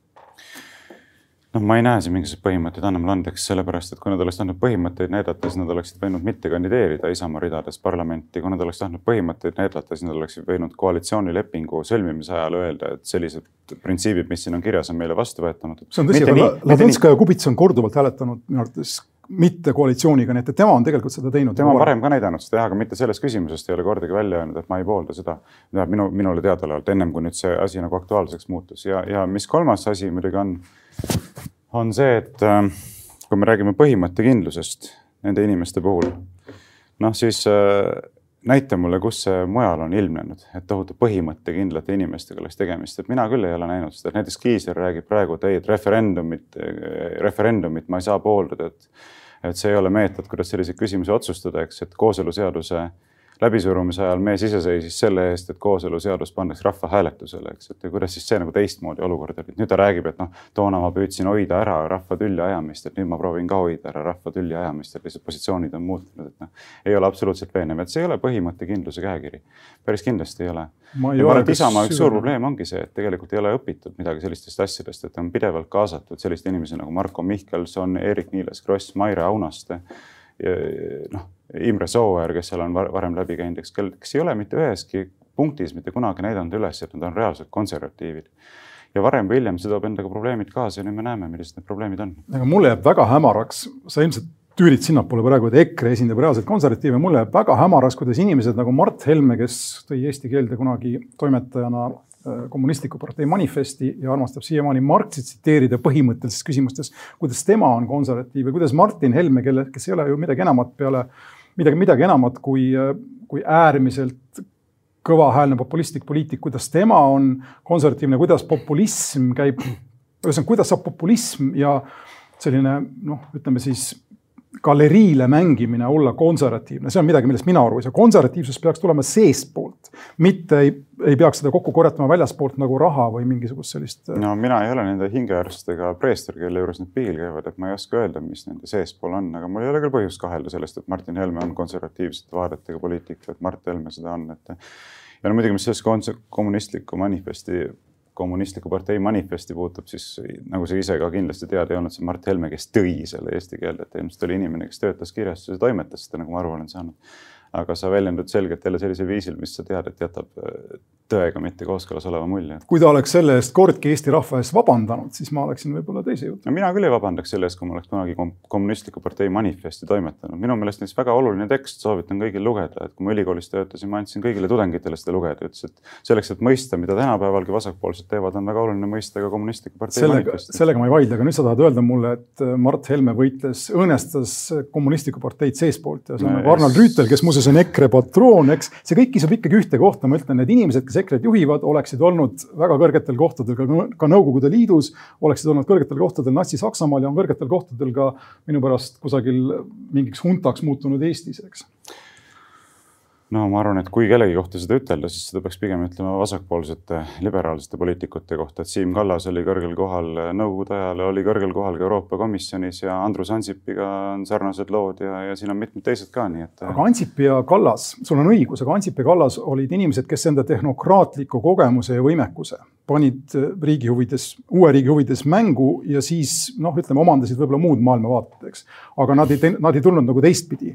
noh, ma ei näe siin mingisuguseid põhimõtteid, anna mulle andeks, sellepärast et kui nad oleks tahtnud põhimõtteid näidata, siis nad oleksid võinud mitte kandideerida Isamaa ridades parlamenti. kui nad oleks tahtnud põhimõtteid näidata, siis nad oleksid võinud koalitsioonilepingu sõlmimise ajal öelda, et sellised printsiibid, mis siin on kirjas, on meile vastuvõetamatud. see on tõsi, aga Ladõnskaja Kubits on korduvalt hääletanud minu arvates mitte koalitsiooniga, nii et tema on tegelikult seda teinud. tema on varem ka näidanud seda jah, aga mitte selles küsimuses ei ole kordagi välja öelnud, et ma ei poolda seda. minu, minule teadaolevalt ennem kui nüüd see asi nagu aktuaalseks muutus ja, ja mis kolmas asi muidugi on on see, et äh, kui me räägime põhimõttekindlusest nende inimeste puhul, noh siis äh, näita mulle, kus see mujal on ilmnenud, et tohutu põhimõttekindlate inimestega oleks tegemist, et mina küll ei ole näinud seda, et näiteks Kiisler räägib praegu, et ei, et referendumit, referendumit ma ei saa pooldada, et et see ei ole meetod, kuidas selliseid küsimusi otsustada, eks, et kooseluseaduse läbisurumise ajal mees ise seisis selle eest, et kooseluseadus pannakse rahvahääletusele, eks, et kuidas siis see nagu teistmoodi olukord oli. nüüd ta räägib, et noh, toona ma püüdsin hoida ära rahva tülli ajamist, et nüüd ma proovin ka hoida ära rahva tülli ajamist, et lihtsalt positsioonid on muutunud, et noh, ei ole absoluutselt veenev, et see ei ole põhimõttekindluse käekiri. päris kindlasti ei ole. ma arvan, et Isamaa üks suur probleem ongi see, et tegelikult ei ole õpitud midagi sellistest asjadest, et on pidevalt kaasatud selliseid inimesi nagu Marko Mihkelson, Eerik-Niiles Kross, Maire Aunaste noh Imre Sooäär, kes seal on varem läbi käinud, eks, kes ei ole mitte üheski punktis mitte kunagi näidanud üles, et nad on reaalselt konservatiivid. ja varem või hiljem see toob endaga probleemid kaasa ja nüüd me näeme, millised need probleemid on. aga mulle jääb väga hämaraks, sa ilmselt tüürid sinnapoole praegu, et EKRE esindab reaalselt konservatiive, mulle jääb väga hämaraks, kuidas inimesed nagu Mart Helme, kes tõi eesti keelde kunagi toimetajana Äh, kommunistliku partei manifesti ja armastab siiamaani Marxi tsiteerida põhimõttelistes küsimustes, kuidas tema on konservatiiv ja kuidas Martin Helme, kelle, kes ei ole ju midagi enamat peale, midagi, midagi enamat kui, kui äärmiselt kõvahäälne populistlik poliitik, kuidas tema on konservatiivne, kuidas populism käib, ühesõnaga, kuidas saab populism ja selline noh, ütleme siis galeriile mängimine olla konservatiivne, see on midagi, millest mina aru ei saa. konservatiivsus peaks tulema seestpoolt, mitte ei, ei peaks seda kokku korjatama väljaspoolt nagu raha või mingisugust sellist. Äh, no mina ei ole nende hingearst ega preester, kelle juures need pihil käivad, et ma ei oska öelda, mis nende seespool on, aga mul ei ole küll põhjust kahelda sellest, et Martin Helme on konservatiivsete vaadetega poliitik, et Mart Helme seda on, et. ja no muidugi, mis selles kommunistliku manifesti kommunistliku partei manifesti puutub, siis nagu sa ise ka kindlasti tead, ei olnud see Mart Helme, kes tõi selle eesti keelde, et ilmselt oli inimene, kes töötas kirjastuses ja toimetas seda, nagu ma aru olen saanud aga sa väljendud selgelt jälle sellisel viisil, mis sa tead, et jätab äh, tõega mitte kooskõlas oleva mulje. kui ta oleks selle eest kordki Eesti rahva ees vabandanud, siis ma oleksin võib-olla teise jutu. no mina küll ei vabandaks selle eest, kui ma oleks kunagi kommunistliku partei manifesti toimetanud. minu meelest näiteks väga oluline tekst, soovitan kõigil lugeda, et kui ma ülikoolis töötasin, ma andsin kõigile tudengitele seda lugeda, ütles, et selleks, et mõista, mida tänapäevalgi vasakpoolsed teevad, on väga oluline mõista ka kommunistliku partei sellega, manifesti. sellega ma ei vaidle, aga nüüd sa tahad öelda mulle, et Mart Helme võitles, õõnestas kommunistlikku parteid seestpoolt ja see on nagu Arnold Rüütel, kes muuseas see on EKRE patroon, eks? See kõik kisub ikkagi ühte kohta, ma ütlen, need inimesed, kes EKRE-t juhivad, oleksid olnud väga kõrgetel kohtadel ka, ka Nõukogude Liidus, oleksid olnud kõrgetel kohtadel Natsi-Saksamaal ja on kõrgetel kohtadel ka minu pärast kusagil mingiks huntaks muutunud Eestis, eks no ma arvan, et kui kellegi kohta seda ütelda, siis seda peaks pigem ütlema vasakpoolsete liberaalsete poliitikute kohta, et Siim Kallas oli kõrgel kohal nõukogude ajal, oli kõrgel kohal ka Euroopa Komisjonis ja Andrus Ansipiga on sarnased lood ja, ja siin on mitmed teised ka, nii et. aga Ansip ja Kallas, sul on õigus, aga Ansip ja Kallas olid inimesed, kes enda tehnokraatliku kogemuse ja võimekuse panid riigi huvides, uue riigi huvides mängu ja siis noh, ütleme omandasid võib-olla muud maailmavaated, eks. aga nad ei, nad ei tulnud nagu teistpidi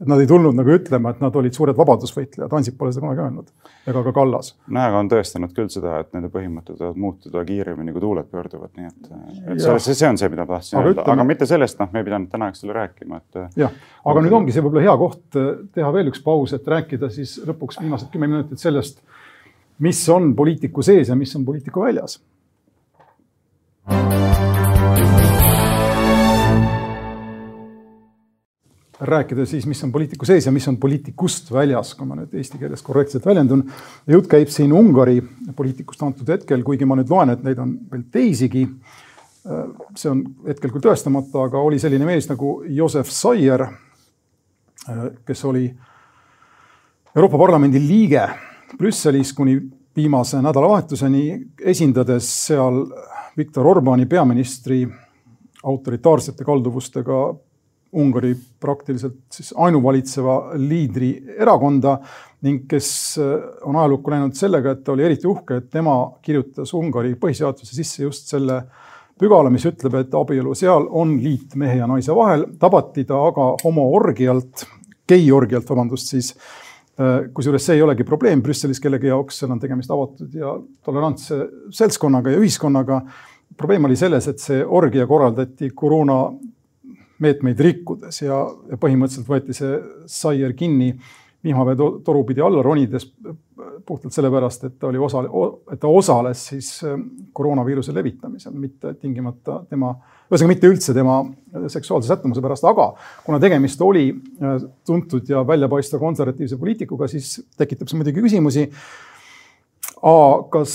et nad ei tulnud nagu ütlema, et nad olid suured vabadusvõitlejad, Ansip pole seda kunagi öelnud, ega ka Kallas. no aga on tõestanud küll seda, et nende põhimõtted võivad muutuda kiiremini, kui tuuled pöörduvad, nii et, et see, see, see on see, mida ma tahtsin aga öelda, aga mitte sellest, noh, me ei pidanud täna, eks ole, rääkima, et. jah, aga nüüd ongi see võib-olla hea koht eh, teha veel üks paus, et rääkida siis lõpuks viimased kümme minutit sellest, mis on poliitiku sees ja mis on poliitiku väljas rääkida siis, mis on poliitiku sees ja mis on poliitikust väljas, kui ma nüüd eesti keeles korrektselt väljendun. jutt käib siin Ungari poliitikust antud hetkel, kuigi ma nüüd loen, et neid on veel teisigi. see on hetkel küll tõestamata, aga oli selline mees nagu Josef Saier, kes oli Euroopa Parlamendi liige Brüsselis kuni viimase nädalavahetuseni, esindades seal Viktor Orbani peaministri autoritaarsete kalduvustega Ungari praktiliselt siis ainuvalitseva liidri erakonda ning kes äh, on ajalukku läinud sellega, et ta oli eriti uhke, et tema kirjutas Ungari põhiseaduse sisse just selle pügala, mis ütleb, et abielu seal on liit mehe ja naise vahel, tabati ta aga homoorgialt, geiorgialt, vabandust siis äh, kusjuures see ei olegi probleem Brüsselis kellegi jaoks, seal on tegemist avatud ja tolerantse seltskonnaga ja ühiskonnaga. probleem oli selles, et see orgia korraldati koroona meetmeid rikkudes ja, ja põhimõtteliselt võeti see Saier kinni vihmaveetoru pidi alla ronides puhtalt sellepärast, et ta oli osa, et ta osales siis ähm, koroonaviiruse levitamisel, mitte tingimata tema, ühesõnaga mitte üldse tema seksuaalse sättumuse pärast, aga kuna tegemist oli äh, tuntud ja väljapaistva konservatiivse poliitikuga, siis tekitab see muidugi küsimusi. kas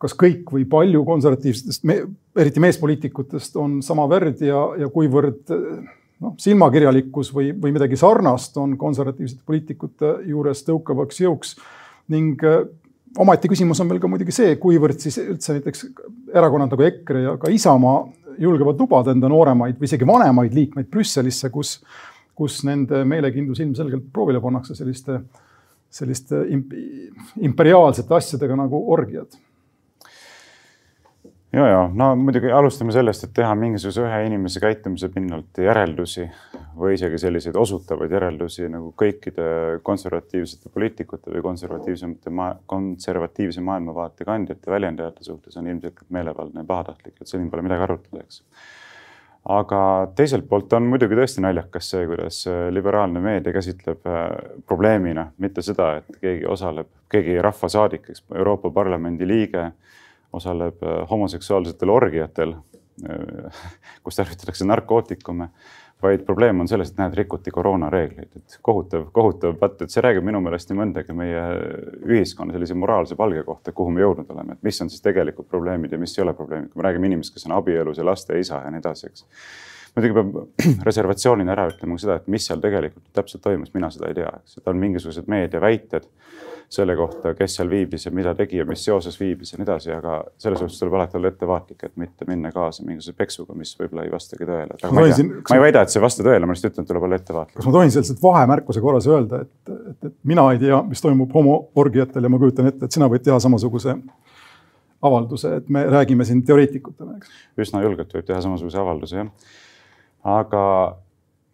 kas kõik või palju konservatiivsetest, eriti meespoliitikutest on sama verd ja, ja kuivõrd noh, silmakirjalikkus või, või midagi sarnast on konservatiivsete poliitikute juures tõukavaks jõuks. Ning äh, omaette küsimus on veel ka muidugi see, kuivõrd siis üldse näiteks erakonnad nagu EKRE ja ka Isamaa julgevad lubada enda nooremaid või isegi vanemaid liikmeid Brüsselisse, kus, kus nende meelekindlus ilmselgelt proovile pannakse selliste, selliste imperiaalsete asjadega nagu orgiad ja, ja no muidugi alustame sellest, et teha mingisuguse ühe inimese käitumise pinnalt järeldusi või isegi selliseid osutavaid järeldusi nagu kõikide konservatiivsete poliitikute või konservatiivsemate ma, konservatiivse maailmavaate kandjate väljendajate suhtes on ilmselgelt meelevaldne ja pahatahtlik, et siin pole midagi arutada, eks. aga teiselt poolt on muidugi tõesti naljakas see, kuidas liberaalne meedia käsitleb äh, probleemina mitte seda, et keegi osaleb, keegi rahvasaadik, eks Euroopa Parlamendi liige osaleb äh, homoseksuaalsetel orgiatel, äh, kus tarvitatakse narkootikume, vaid probleem on selles, et näed, rikuti koroonareegleid, et kohutav, kohutav patt, et see räägib minu meelest nii mõndagi meie ühiskonna sellise moraalse palge kohta, kuhu me jõudnud oleme, et mis on siis tegelikult probleemid ja mis ei ole probleemid, kui me räägime inimesest, kes on abielus ja laste isa ja nii edasi, eks. Muidugi peab reservatsioonina ära ütlema ka seda, et mis seal tegelikult täpselt toimus, mina seda ei tea, eks, et on mingisugused meediaväited selle kohta, kes seal viibis ja mida tegi ja mis seoses viibis ja nii edasi, aga selles suhtes tuleb alati olla ettevaatlik, et mitte minna kaasa mingisuguse peksuga, mis võib-olla ei vastagi tõele. ma, ei, siin, ma ei väida, et see ei vasta tõele, ma lihtsalt ütlen, tuleb olla ettevaatlik. kas ma tohin selliselt vahemärkuse korras öelda, et, et, et mina ei tea, mis toimub homoorgiatel ja ma kujutan ette, et sina võid teha samasuguse avalduse, et me räägime siin teoreetikutena, eks. üsna julgelt võib teha samasuguse avalduse, jah aga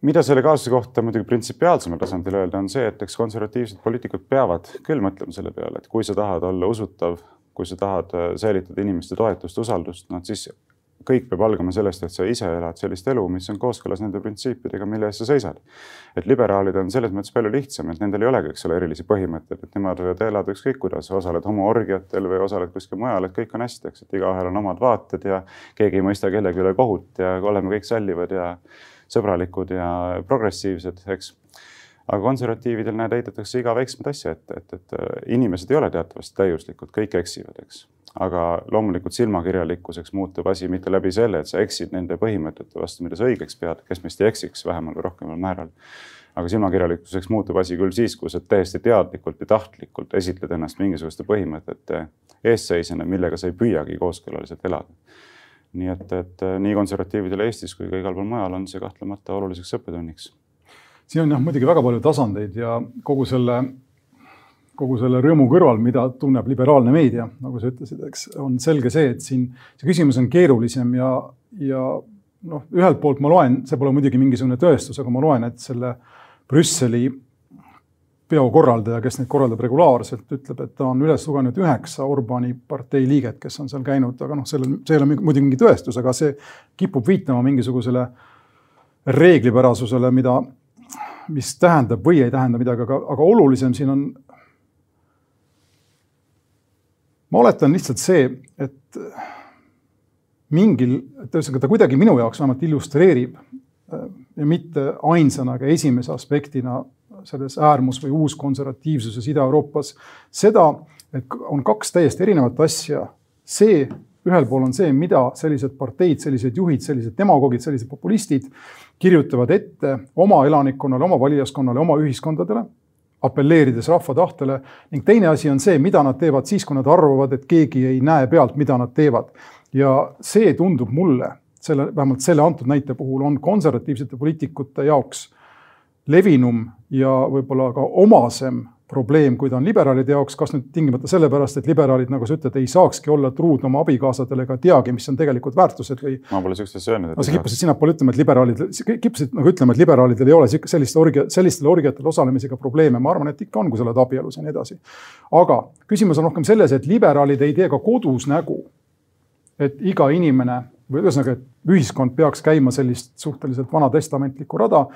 mida selle kaasuse kohta muidugi printsipiaalsemal tasandil öelda, on see, et eks konservatiivsed poliitikud peavad küll mõtlema selle peale, et kui sa tahad olla usutav, kui sa tahad äh, säilitada inimeste toetust, usaldust, noh siis kõik peab algama sellest, et sa ise elad sellist elu, mis on kooskõlas nende printsiipidega, mille eest sa seisad. et liberaalid on selles mõttes palju lihtsam, et nendel ei olegi, eks ole, erilisi põhimõtteid, et nemad võivad elada ükskõik kuidas, osaled homoorgiatel või osaled kuskil mujal, et kõik on hästi, eks, et igaühel on omad vaated ja keegi ei mõista kellegi üle kohut ja oleme kõik sallivad ja sõbralikud ja progressiivsed, eks aga konservatiividel näed, heidetakse iga väiksemat asja ette, et, et, et inimesed ei ole teatavasti täiuslikud, kõik eksivad, eks aga loomulikult silmakirjalikkuseks muutub asi mitte läbi selle, et sa eksid nende põhimõtete vastu, mida sa õigeks pead, kes meist ei eksiks vähemal või rohkemal määral. aga silmakirjalikkuseks muutub asi küll siis, kui sa täiesti teadlikult ja tahtlikult esitled ennast mingisuguste põhimõtete eesseisjana, millega sa ei püüagi kooskõlaliselt elada. Nii et, et nii konservatiividel Eestis kui ka igal pool mujal on see kahtlemata oluliseks õppetunniks. siin on jah muidugi väga palju tasandeid ja kogu selle kogu selle rõõmu kõrval, mida tunneb liberaalne meedia, nagu sa ütlesid, eks on selge see, et siin see küsimus on keerulisem ja, ja noh, ühelt poolt ma loen, see pole muidugi mingisugune tõestus, aga ma loen, et selle Brüsseli peokorraldaja, kes neid korraldab regulaarselt, ütleb, et ta on üles lugenud üheksa Orbani partei liiget, kes on seal käinud, aga noh, sellel, see ei ole muidugi mingi tõestus, aga see kipub viitama mingisugusele reeglipärasusele, mida, mis tähendab või ei tähenda midagi, aga, aga olulisem siin on ma oletan lihtsalt see, et mingil, et ühesõnaga ta kuidagi minu jaoks vähemalt illustreerib äh, ja mitte ainsana, aga esimese aspektina selles äärmus- või uuskonservatiivsuses Ida-Euroopas seda, et on kaks täiesti erinevat asja. see, ühel pool on see, mida sellised parteid, sellised juhid, sellised demagoogid, sellised populistid kirjutavad ette oma elanikkonnale, oma valijaskonnale, oma ühiskondadele apelleerides rahva tahtele ning teine asi on see, mida nad teevad siis, kui nad arvavad, et keegi ei näe pealt, mida nad teevad. ja see tundub mulle, selle, vähemalt selle antud näite puhul on konservatiivsete poliitikute jaoks levinum ja võib-olla ka omasem probleem, kui ta on liberaalide jaoks, kas nüüd tingimata sellepärast, et liberaalid, nagu sa ütled, ei saakski olla truud oma abikaasadele ega teagi, mis on tegelikult väärtused või. ma pole sihukest asja öelnud. no sa kippusid sinnapoole ütlema, et liberaalid, kippusid nagu ütlema, et liberaalidel ei ole sellist orgia, sellistel orgiatel osalemisega probleeme, ma arvan, et ikka on, kui sa oled abielus ja nii edasi. aga küsimus on rohkem selles, et liberaalid ei tee ka kodus nägu. et iga inimene või ühesõnaga, et ühiskond peaks käima sellist suhteliselt vanatestamentlikku rada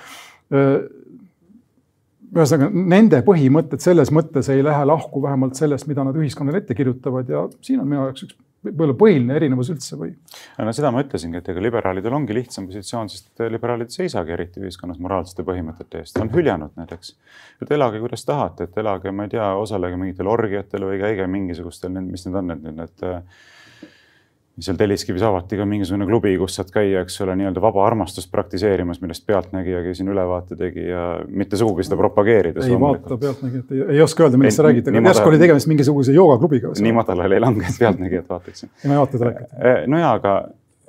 ühesõnaga nende põhimõtted selles mõttes ei lähe lahku vähemalt sellest, mida nad ühiskonnale ette kirjutavad ja siin on minu jaoks üks võib-olla põhiline erinevus üldse või? no seda ma ütlesingi, et ega liberaalidel ongi lihtsam positsioon, sest liberaalid ei seisagi eriti ühiskonnas moraalsete põhimõtete eest, on hüljanud need, eks. et elage, kuidas tahate, et elage, ma ei tea, osalege mingitel orgiatel või käige mingisugustel, mis need on, need, need, need seal Telliskivis avati ka mingisugune klubi, kus saad käia, eks ole, nii-öelda vaba armastust praktiseerimas, millest Pealtnägijagi siin ülevaate tegi ja mitte sugugi seda propageerides. ei vaata Pealtnägijat, ei, oska öelda, millest sa räägid, aga järsku oli tegemist mingisuguse joogaklubiga. nii madalale ei lange, et Pealtnägijat vaataksin. ei, ma ei vaata teda ikka. no jaa, aga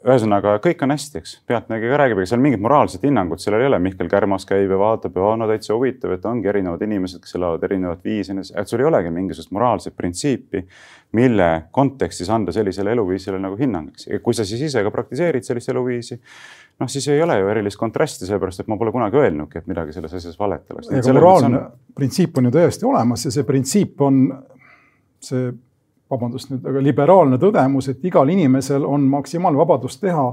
ühesõnaga kõik on hästi, eks, Pealtnägija räägib, ega seal mingit moraalset hinnangut sellel ei ole, Mihkel Kärmas käib ja vaatab ja no täitsa huvitav, et ongi erinevad inimesed, kes elavad erinevat viisi, et sul ei olegi mingisugust moraalset printsiipi, mille kontekstis anda sellisele eluviisile nagu hinnang, eks. kui sa siis ise ka praktiseerid sellist eluviisi, noh, siis ei ole ju erilist kontrasti, sellepärast et ma pole kunagi öelnudki, et midagi selles asjas valet oleks. moraalne on... printsiip on ju täiesti olemas ja see printsiip on see vabandust nüüd, aga liberaalne tõdemus, et igal inimesel on maksimaalne vabadus teha,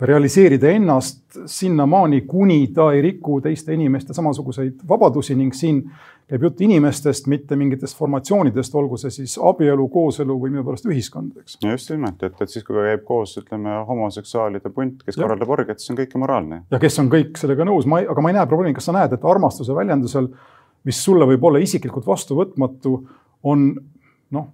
realiseerida ennast sinnamaani, kuni ta ei riku teiste inimeste samasuguseid vabadusi ning siin käib jutt inimestest, mitte mingitest formatsioonidest, olgu see siis abielu, kooselu või mille pärast ühiskond, eks. just nimelt, et, et siis, kui käib koos, ütleme, homoseksuaalide punt, kes ja. korraldab orgiat, siis on kõik moraalne. ja kes on kõik sellega nõus, ma ei, aga ma ei näe probleemi, kas sa näed, et armastuse väljendusel, mis sulle võib olla isiklikult vastuvõtmatu, on noh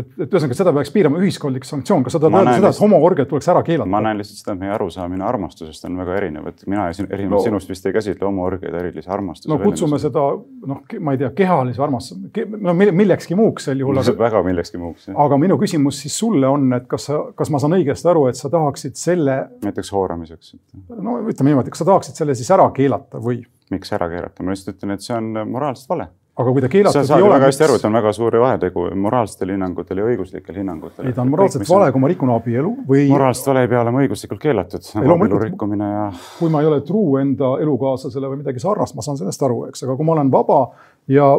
et, et ühesõnaga seda peaks piirama ühiskondlik sanktsioon, kas sa tahad öelda seda, et homoorgiad tuleks ära keelata? ma näen lihtsalt seda, et meie arusaamine armastusest on väga erinev, et mina erinevalt no, sinust vist ei käsitle homoorgiaid erilise armastuse. no kutsume seda noh, ma ei tea, kehalise armastuse, no millekski muuks sel juhul. väga millekski muuks. aga minu küsimus siis sulle on, et kas sa, kas ma saan õigesti aru, et sa tahaksid selle. näiteks hooramiseks. no ütleme niimoodi, kas sa tahaksid selle siis ära keelata või? miks ära keelata, ma lihtsalt ütlen, et see on moraalselt vale aga kui ta keelatud ei ole. väga hästi aru, et on väga suur vahetegu moraalsetel hinnangutel ja õiguslikel hinnangutel. ei, ta on moraalselt kõik, vale, kui ma rikun abielu või. moraalselt vale ei pea olema õiguslikult keelatud, abielu rikkumine ja. kui ma ei ole truu enda elukaaslasele või midagi sarnast, ma saan sellest aru, eks, aga kui ma olen vaba ja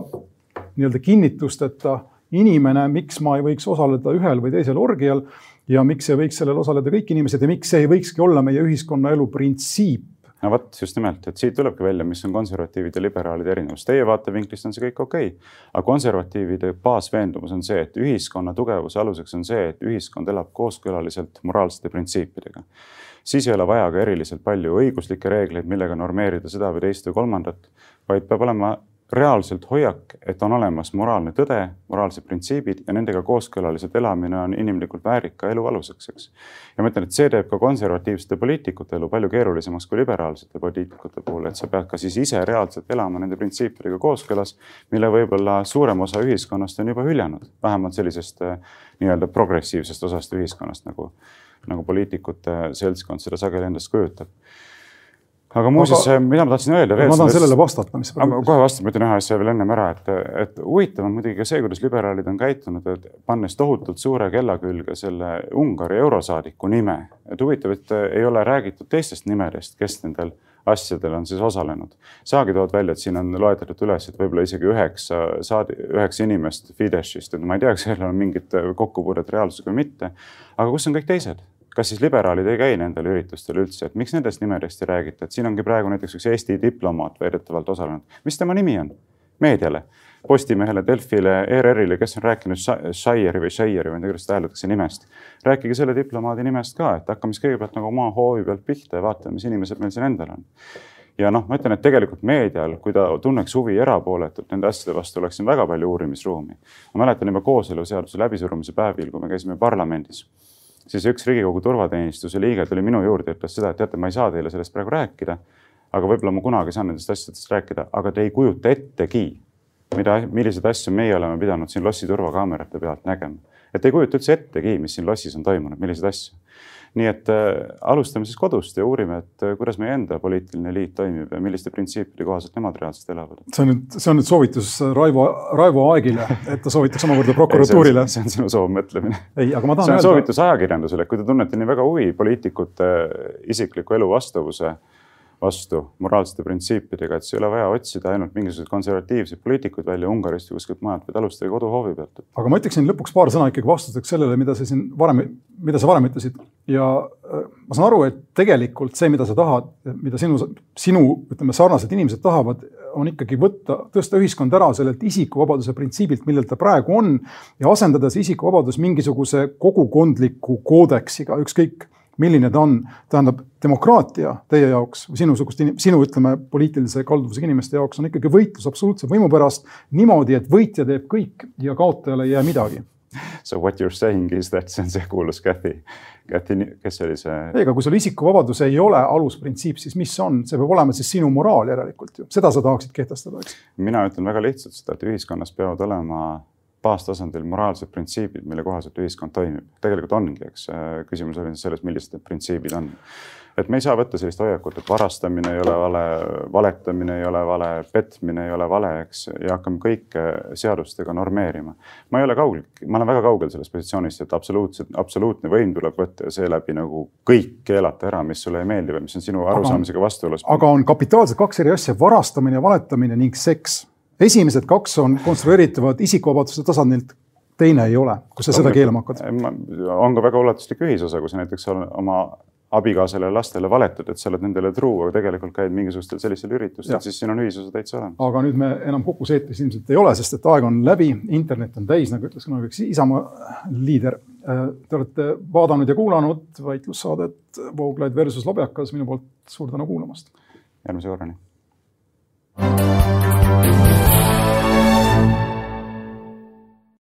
nii-öelda kinnitusteta inimene, miks ma ei võiks osaleda ühel või teisel orgial ja miks ei võiks sellel osaleda kõik inimesed ja miks see ei võikski olla meie ühiskonnaelu printsiip no vot, just nimelt, et siit tulebki välja, mis on konservatiivide ja liberaalide erinevus. Teie vaatevinklist on see kõik okei okay., aga konservatiivide baasveendumus on see, et ühiskonna tugevuse aluseks on see, et ühiskond elab kooskõlaliselt moraalsete printsiipidega. siis ei ole vaja ka eriliselt palju õiguslikke reegleid, millega normeerida seda või teist või kolmandat, vaid peab olema reaalselt hoiak, et on olemas moraalne tõde, moraalsed printsiibid ja nendega kooskõlaliselt elamine on inimlikult väärika elu aluseks, eks. ja ma ütlen, et see teeb ka konservatiivsete poliitikute elu palju keerulisemaks kui liberaalsete poliitikute puhul, et sa pead ka siis ise reaalselt elama nende printsiipidega kooskõlas, mille võib-olla suurem osa ühiskonnast on juba hüljanud, vähemalt sellisest eh, nii-öelda progressiivsest osast ühiskonnast nagu, nagu poliitikute seltskond seda sageli endast kujutab aga muuseas, mida ma tahtsin öelda veel. ma tahan sellele vastata, mis. kohe vastan, ma ütlen ühe asja veel ennem ära, et, et huvitav on muidugi ka see, kuidas liberaalid on käitunud, et pannes tohutult suure kella külge selle Ungari eurosaadiku nime. et huvitav, et ei ole räägitud teistest nimedest, kes nendel asjadel on siis osalenud. saagi tood välja, et siin on loetletud üles, et võib-olla isegi üheksa saadi, üheksa inimest Fideszist, et ma ei tea, kas sellel on mingit kokkupuudet reaalsusega või mitte. aga kus on kõik teised? Kas siis liberaalid ei käi nendel üritustel üldse, et miks nendest nimedest ei räägita, et siin ongi praegu näiteks üks Eesti diplomaat väidetavalt osalenud. mis tema nimi on? meediale, Postimehele, Delfile, ERR-ile, kes on rääkinud Shire või Shire või ma ei tea, kuidas seda hääldatakse nimest. rääkige selle diplomaadi nimest ka, et hakkame siis kõigepealt nagu oma hoovi pealt pihta ja vaatame, mis inimesed meil siin endal on ja noh, ma ütlen, et tegelikult meedial, kui ta tunneks huvi erapooletult nende asjade vastu, oleks siin väga palju uurimisruumi. ma mäletan juba kooseluseaduse läbisurumise päevil, kui me käisime parlamendis siis üks Riigikogu turvateenistuse liige tuli minu juurde ütles seda, et teate, ma ei saa teile sellest praegu rääkida. aga võib-olla ma kunagi saan nendest asjadest rääkida, aga te ei kujuta ettegi, mida, milliseid asju meie oleme pidanud siin lossi turvakaamerate pealt nägema. et ei kujuta üldse ettegi, mis siin lossis on toimunud, milliseid asju nii et äh, alustame siis kodust ja uurime, et äh, kuidas meie enda poliitiline liit toimib ja milliste printsiipide kohaselt nemad reaalselt elavad. see on nüüd, see on nüüd soovitus Raivo, Raivo Aegile, et ta soovitaks omakorda prokuratuurile. see on sinu soovmõtlemine. ei, aga ma tahan öelda. see on öelda... soovitus ajakirjandusele, kui te tunnete nii väga huvi poliitikute isikliku elu vastavuse vastu moraalsete printsiipidega, et siis ei ole vaja otsida ainult mingisuguseid konservatiivseid poliitikuid välja Ungarist või kuskilt mujalt, vaid alustage koduhoovi pealt. aga ma ütleksin lõpuks paar sõna ikkagi vastuseks sellele, mida sa siin varem, mida sa varem ütlesid ja äh, ma saan aru, et tegelikult see, mida sa tahad, mida sinu, sinu ütleme, sarnased inimesed tahavad, on ikkagi võtta, tõsta ühiskond ära sellelt isikuvabaduse printsiibilt, millel ta praegu on ja asendada see isikuvabadus mingisuguse kogukondliku koodeksiga, ükskõik milline ta on, tähendab demokraatia teie jaoks või sinusugust, sinu ütleme, poliitilise kalduvusega inimeste jaoks on ikkagi võitlus absoluutse võimu pärast niimoodi, et võitja teeb kõik ja kaotajale ei jää midagi So what you are saying is that see on see kuulus Käthi, Käthi, kes oli see? ei, aga kui sul isikuvabadus ei ole alusprintsiip, siis mis on, see peab olema siis sinu moraal järelikult ju, seda sa tahaksid kehtestada, eks? mina ütlen väga lihtsalt seda, et ühiskonnas peavad olema baastasandil moraalsed printsiibid, mille kohaselt ühiskond toimib. tegelikult ongi, eks küsimus oli selles, millised need printsiibid on et me ei saa võtta sellist hoiakut, et varastamine ei ole vale, valetamine ei ole vale, petmine ei ole vale, eks, ja hakkame kõike seadustega normeerima. ma ei ole kaugel, ma olen väga kaugel sellest positsioonist, et absoluutselt, absoluutne võim tuleb võtta ja seeläbi nagu kõik keelata ära, mis sulle ei meeldi või mis on sinu arusaamisega vastuolus. aga on kapitaalselt kaks eri asja, varastamine ja valetamine ning seks. Esimesed kaks on konstrueeritavad isikuvabaduste tasandilt teine ei ole, kus sa seda keelama hakkad? on ka väga ulatuslik ühisosa, kus näiteks oma abikaasale ja lastele valetad, et sa oled nendele truu, aga tegelikult käid mingisugustel sellistel üritustel, siis siin on ühisosa täitsa olemas. aga nüüd me enam Kukus eetris ilmselt ei ole, sest et aeg on läbi, internet on täis, nagu ütles kunagi üks Isamaa liider. Te olete vaadanud ja kuulanud väitlussaadet Vooglaid versus Lobjakas, minu poolt suur tänu kuulamast. järgmise korrani.